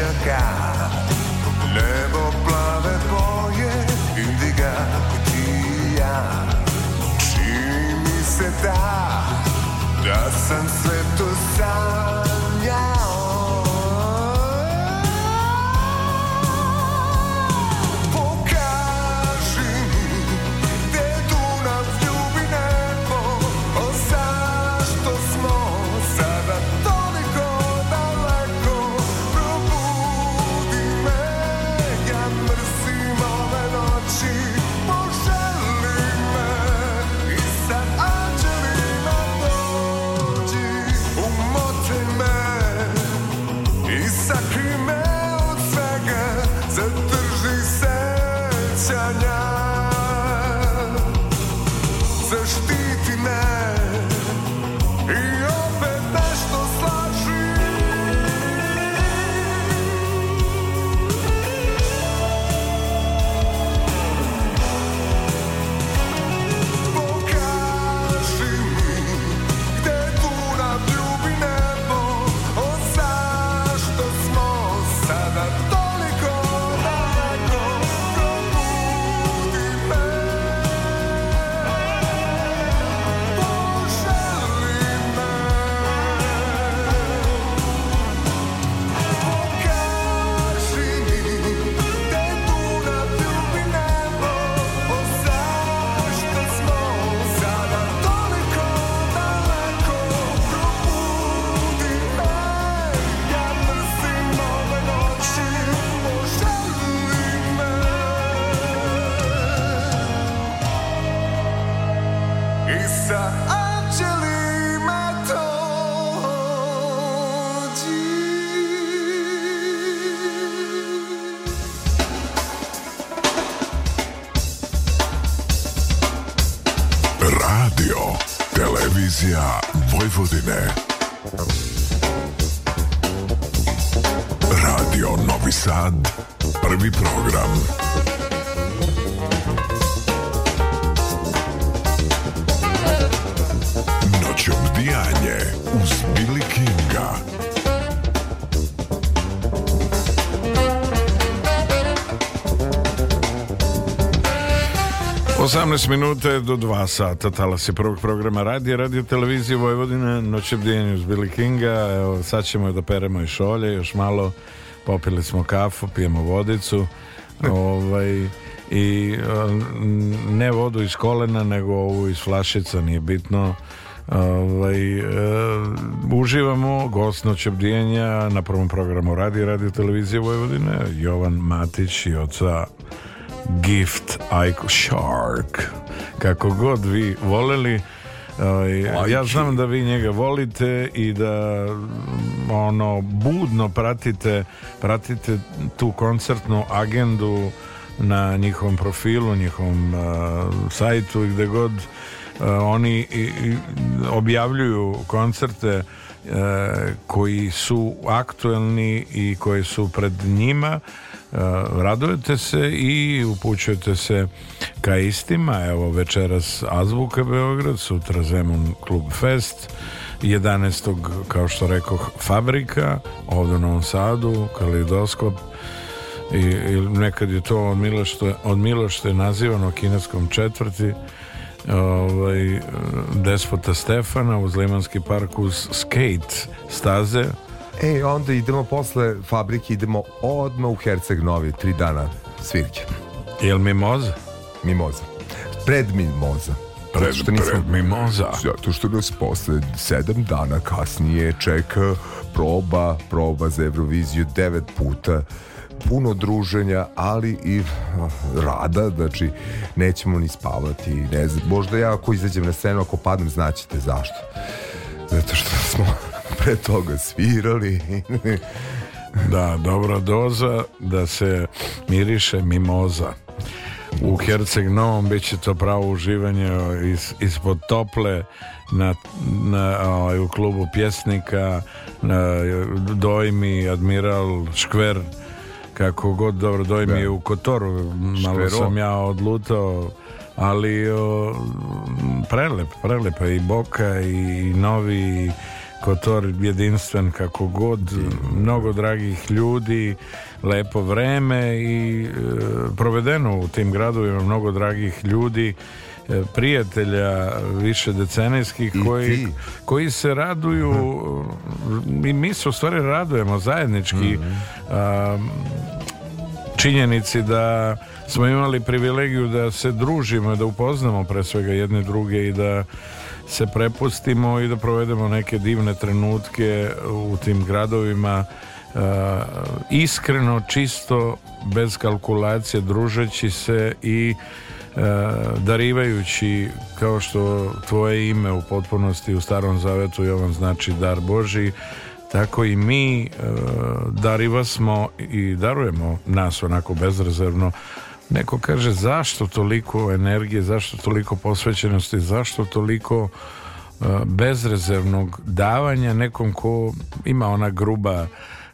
lešnjaka Nebo plave boje Indiga i ti i ja Čini mi se da Da sam sve to sanjao Vojvodine. 18 minuta do 2 sata. Talas je prvog programa radija, radio televizije Vojvodine, noć obdijenju uz Billy Kinga, evo sad ćemo da peremo i šolje, još malo. Popili smo kafu, pijemo vodicu, ovaj, i ne vodu iz kolena, nego ovu iz flašica, nije bitno, Ovaj, e, uživamo gost noć obdijenja na prvom programu radija radio televizije Vojvodine Jovan Matić i oca Gift Ike Shark. Kako god vi voleli ovaj, ja znam da vi njega volite i da ono budno pratite pratite tu koncertnu agendu na njihovom profilu, njihovom uh, sajtu i gde god uh, oni i, i objavljuju koncerte uh, koji su aktuelni i koji su pred njima Uh, radujete se i upućujete se ka istima evo večeras Azbuka Beograd sutra Zemun Klub Fest 11. kao što rekoh Fabrika ovdje u Novom Sadu Kalidoskop i, i nekad je to od Milošte, od Milošte nazivano kineskom četvrti ovaj, Despota Stefana uz Limanski park uz skate staze E, onda idemo posle fabrike, idemo odmah u Herceg Novi, tri dana svirke. Jel mimoza? Mimoza. Pred Mimoza. Pred, što nismo- pred mimoza. Zato što nas posle sedam dana kasnije čeka proba, proba za Euroviziju devet puta puno druženja, ali i uh, rada, znači nećemo ni spavati, ne znam, možda ja ako izađem na scenu, ako padnem, znaćete zašto. Zato što smo pre toga svirali. Da, dobra doza da se miriše mimoza. U Herceg Novom bit će to pravo uživanje iz, ispod tople na, na, ovaj, u klubu pjesnika na Dojmi, Admiral, Škver kako god dobro Dojmi je u Kotoru malo Škvero. sam ja odlutao ali o, prelep, prelep i Boka i Novi Kotor jedinstven kako god mnogo dragih ljudi lepo vreme i e, provedeno u tim gradovima mnogo dragih ljudi e, prijatelja više decenijskih koji, koji se raduju i mi se u stvari radujemo zajednički a, činjenici da smo imali privilegiju da se družimo, da upoznamo pre svega jedne druge i da se prepustimo i da provedemo neke divne trenutke u tim gradovima. Uh, iskreno, čisto, bez kalkulacije, družeći se i uh, darivajući kao što tvoje ime u potpunosti u starom zavetu Jovan znači dar Boži tako i mi e, dariva smo i darujemo nas onako bezrezervno neko kaže zašto toliko energije zašto toliko posvećenosti zašto toliko e, bezrezervnog davanja nekom ko ima ona gruba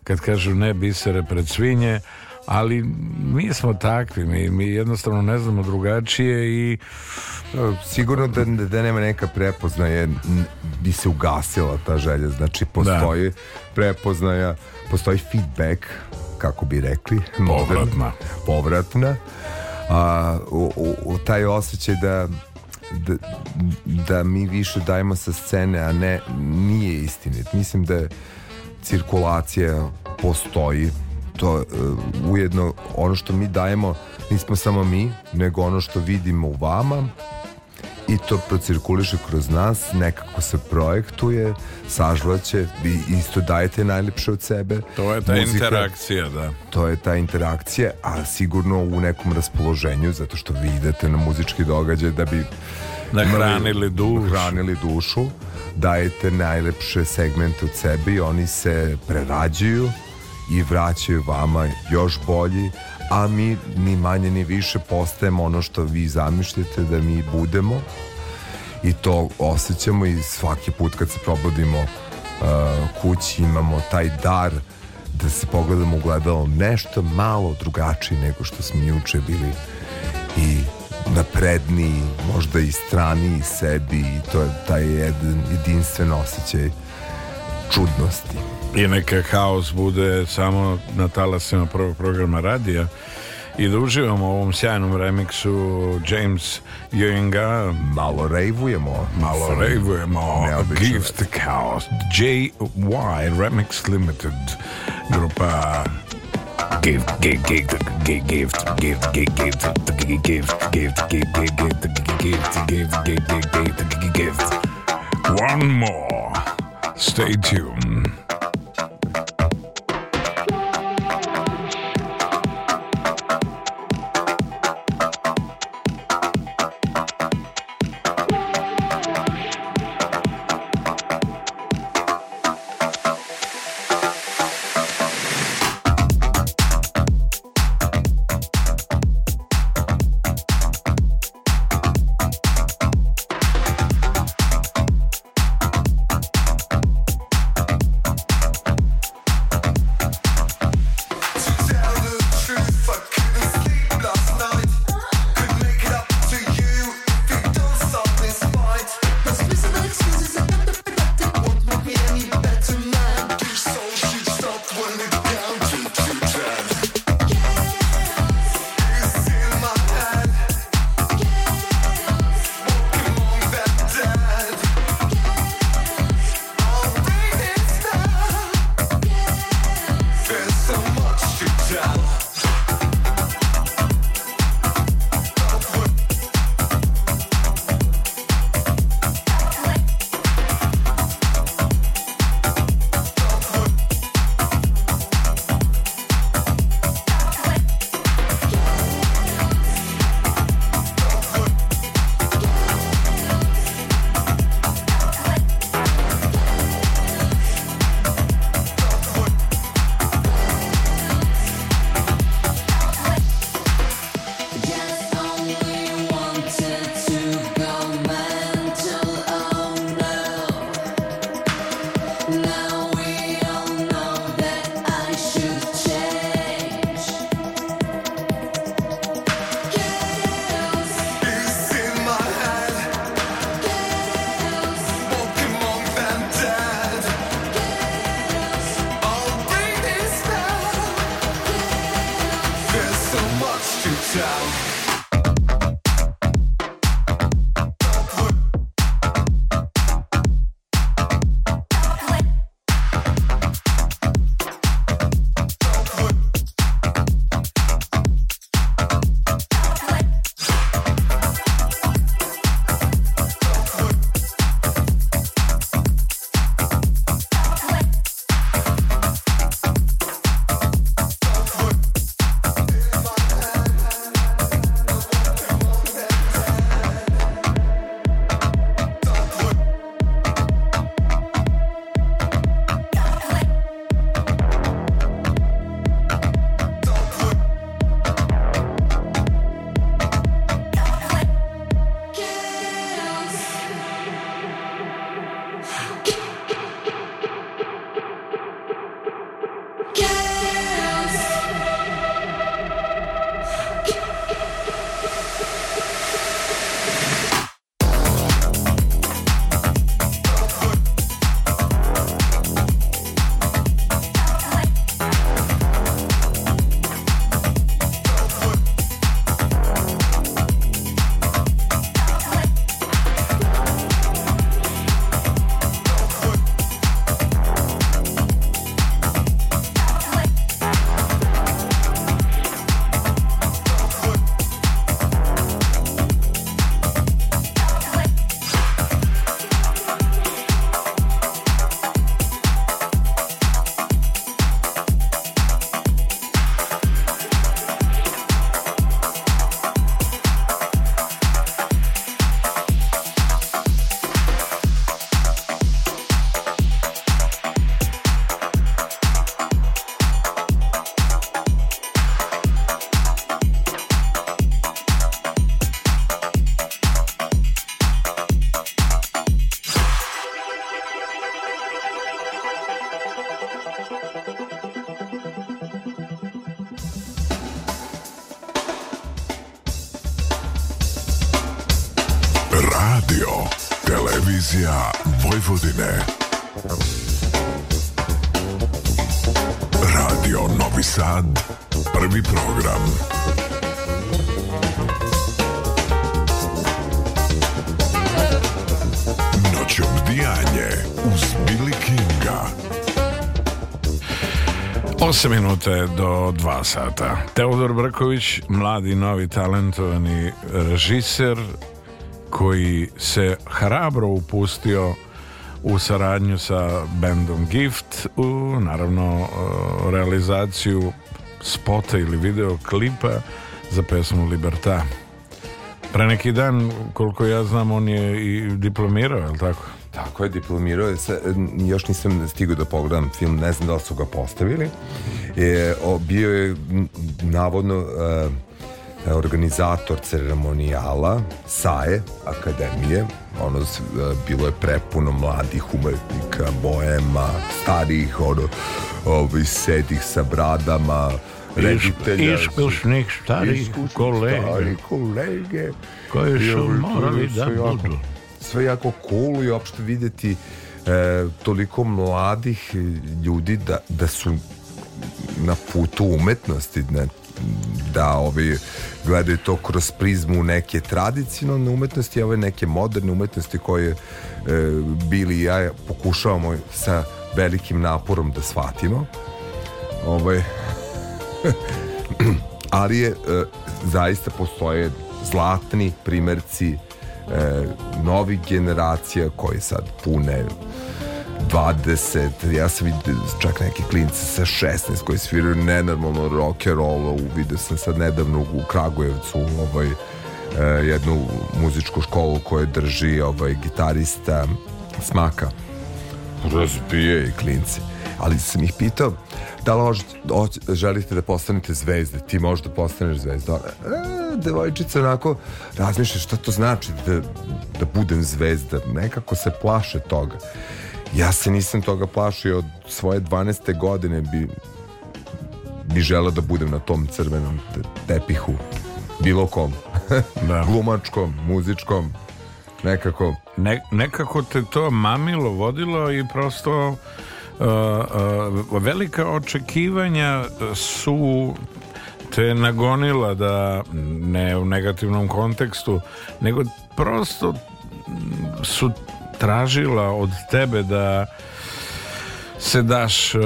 kad kažu ne bisere pred svinje ali mi smo takvi mi, mi jednostavno ne znamo drugačije i Sigurno da, da nema neka prepoznaje n- bi se ugasila ta želja. Znači postoji prepoznaja postoji feedback kako bi rekli Povratna. povratna. A, u, u, taj osjećaj da, da da mi više dajemo sa scene a ne nije istinit. Mislim da cirkulacija postoji. To e, ujedno ono što mi dajemo nismo samo mi nego ono što vidimo u vama i to procirkuliše kroz nas, nekako se projektuje, sažvaće, vi isto dajete najlepše od sebe. to je ta Muzika- interakcija da To je ta interakcija, a sigurno u nekom raspoloženju, zato što vi idete na muzički događaj da bi Nahranili dušu. hranili dušu, dajete najlepše segmente od sebe i oni se prerađuju i vraćaju vama još bolji, a mi ni manje ni više postajemo ono što vi zamišljate da mi budemo. I to osjećamo i svaki put kad se probudimo uh, kući imamo taj dar da se pogledamo u gledalo nešto malo drugačije nego što smo juče bili. I napredniji, možda i straniji sebi. I to je taj jedan jedinstven osjećaj čudnosti. i neka haos bude samo na talasima prvog programa radija i da uživamo u ovom sjajnom remiksu James Ewinga Malo rejvujemo. malo rejvujemo Neobično. Gift Chaos JY Remix Limited grupa Gift, gift, gift, gift, gift, gift, gift, gift, gift, gift, gift, gift, gift, gift, gift, gift, gift, gift. One more. Stay tuned. 8 minuta je do 2 sata. Teodor Brković, mladi, novi, talentovani režiser koji se hrabro upustio u saradnju sa bandom Gift u naravno uh, realizaciju spota ili videoklipa za pesmu Liberta. Pre neki dan, koliko ja znam, on je i diplomirao, je li tako? Tako je, diplomirao je još nisam stigao da pogledam film, ne znam da li su ga postavili. E, o, bio je navodno e, organizator ceremonijala SAE Akademije. Ono, e, bilo je prepuno mladih umetnika, boema, starih, ono, ovi sedih sa bradama, reditelja. iskusnih starih Iskusnih kolega. starih kolege. Koji su morali da jako- budu. sve jako cool i uopšte videti e, toliko mladih ljudi da, da su na putu umetnosti da, da ovi gledaju to kroz prizmu neke tradicionalne umetnosti, ove neke moderne umetnosti koje e, bili i ja pokušavamo sa velikim naporom da shvatimo. Ovaj, ali je e, zaista postoje zlatni primerci e, novih generacija koji sad pune 20, ja sam vidio čak neke klince sa 16 koji sviraju nenormalno roll, vidio sam sad nedavno u Kragujevcu ovaj, e, jednu muzičku školu koju drži ovaj gitarista Smaka. Razbije i klinci. Ali sam ih pitao da li hoć- želite da postanete zvezde? Ti možeš da postaneš zvezda. E, devojčica onako razmišlja šta to znači da, da budem zvezda. Nekako se plaše toga ja se nisam toga plašio od svoje 12. godine bi bi želeo da budem na tom crvenom te- tepihu bilo kom Da. glumačkom, muzičkom nekako Ne, nekako te to mamilo, vodilo i prosto uh, uh, velika očekivanja su te nagonila da ne u negativnom kontekstu nego prosto su tražila od tebe da se daš uh,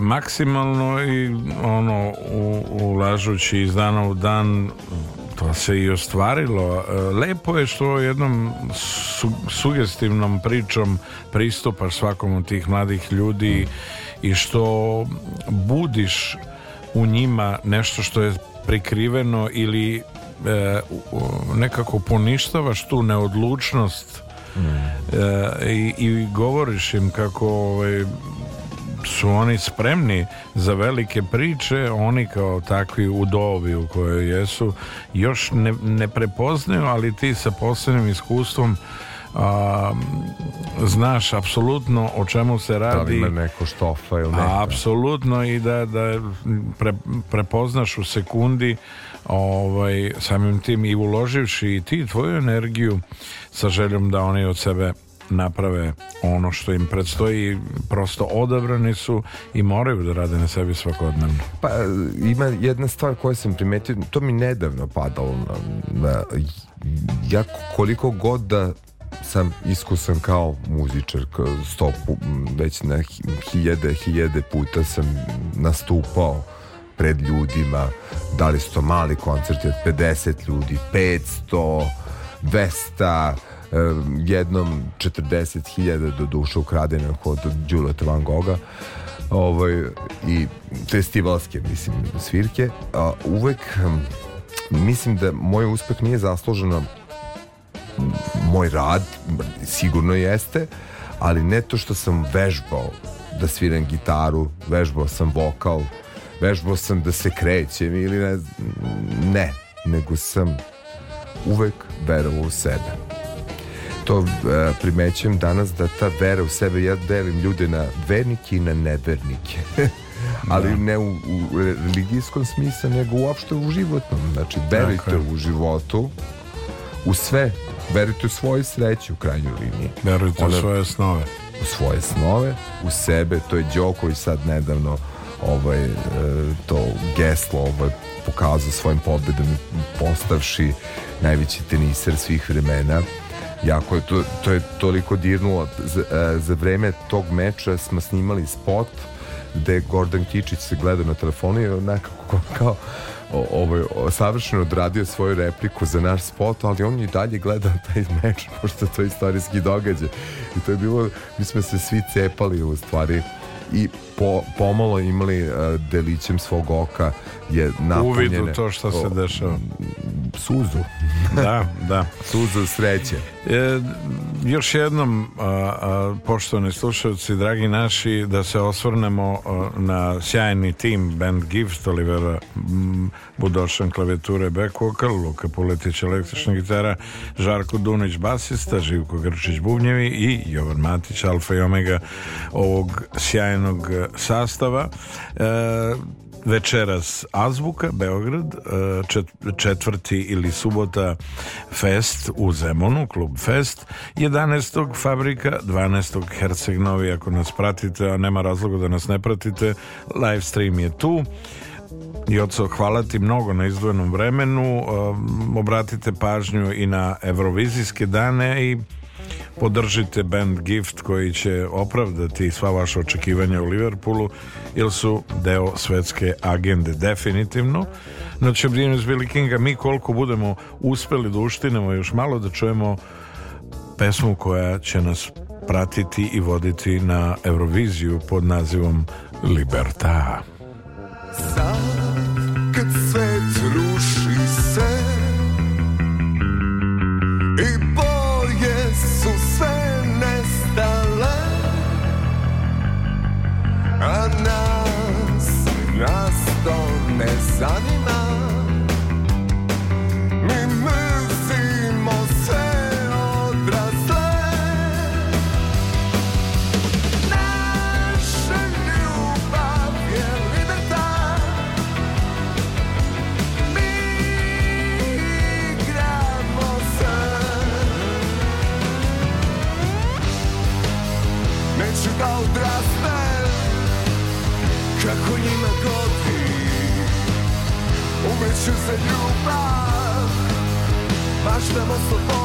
maksimalno i ono u, ulažući iz dana u dan to se i ostvarilo. Uh, lepo je što jednom su, sugestivnom pričom pristupaš svakom od tih mladih ljudi i što budiš u njima nešto što je prikriveno ili e, nekako poništavaš tu neodlučnost e, i, i, govoriš im kako ovaj, su oni spremni za velike priče, oni kao takvi u dobi u kojoj jesu još ne, ne prepoznaju, ali ti sa posebnim iskustvom a, znaš apsolutno o čemu se radi. Da li ima neko štofa ili neko? Apsolutno i da, da pre, prepoznaš u sekundi ovaj, samim tim i uloživši i ti tvoju energiju sa željom da oni od sebe naprave ono što im predstoji. Prosto odabrani su i moraju da rade na sebi svakodnevno. Pa ima jedna stvar koju sam primetio to mi nedavno padalo na, ja koliko god da sam iskusan kao muzičar stopu već na hiljade hiljade puta sam nastupao pred ljudima da li su to mali koncerti od 50 ljudi 500 200 jednom 40.000 do duše ukradeno kod Đuleta Van Gogha ovaj, i festivalske mislim svirke a, uvek mislim da moj uspeh nije zasluženo moj rad sigurno jeste ali ne to što sam vežbao da sviram gitaru vežbao sam vokal vežbao sam da se krećem ili ne ne, nego sam uvek verovao u sebe. To uh, primećujem danas da ta vera u sebe ja delim ljude na vernike i na nevernike. Ali da. ne u, u religijskom smislu nego uopšte u životnom. Znači verujte u životu u sve. Verujte u svoju sreću u krajnjoj liniji. Verujte Ona, u svoje snove. U svoje snove u sebe. To je Đoković sad nedavno ovaj, e, to geslo ovaj, pokazao svojim pobedom postavši najveći teniser svih vremena jako je to, to je toliko dirnulo za, e, za vreme tog meča smo snimali spot gde Gordon Kičić se gleda na telefonu i nekako kao ovaj, savršeno odradio svoju repliku za naš spot, ali on i dalje gleda taj meč, pošto to je istorijski događaj. I to je bilo, mi smo se svi cepali u stvari i po, pomalo imali uh, delićem svog oka je napunjene. Uvidu to što se dešava. Suzu. da, da. Suzu sreće. E, još jednom, a, a, poštovani slušalci, dragi naši, da se osvrnemo a, na sjajni tim band Gift, Olivera Budošan klavijature back vocal, Luka Puletić električna gitara, Žarko Dunić basista, Živko Grčić bubnjevi i Jovan Matić alfa i omega ovog sjajnog sastava. E, večeras Azbuka, Beograd, e, četvrti ili subota Fest u Zemonu, klub Fest, 11. Fabrika, 12. Herceg Novi, ako nas pratite, a nema razloga da nas ne pratite, live stream je tu. Joco, hvala ti mnogo na izdvojenom vremenu, e, obratite pažnju i na Eurovizijske dane i podržite band Gift koji će opravdati sva vaša očekivanja u Liverpoolu jer su deo svetske agende definitivno. No će Brian Billy Kinga mi koliko budemo uspeli da uštinemo još malo da čujemo pesmu koja će nas pratiti i voditi na Euroviziju pod nazivom Liberta Sad kad svet Umeću za ljubav Maštam o slobodi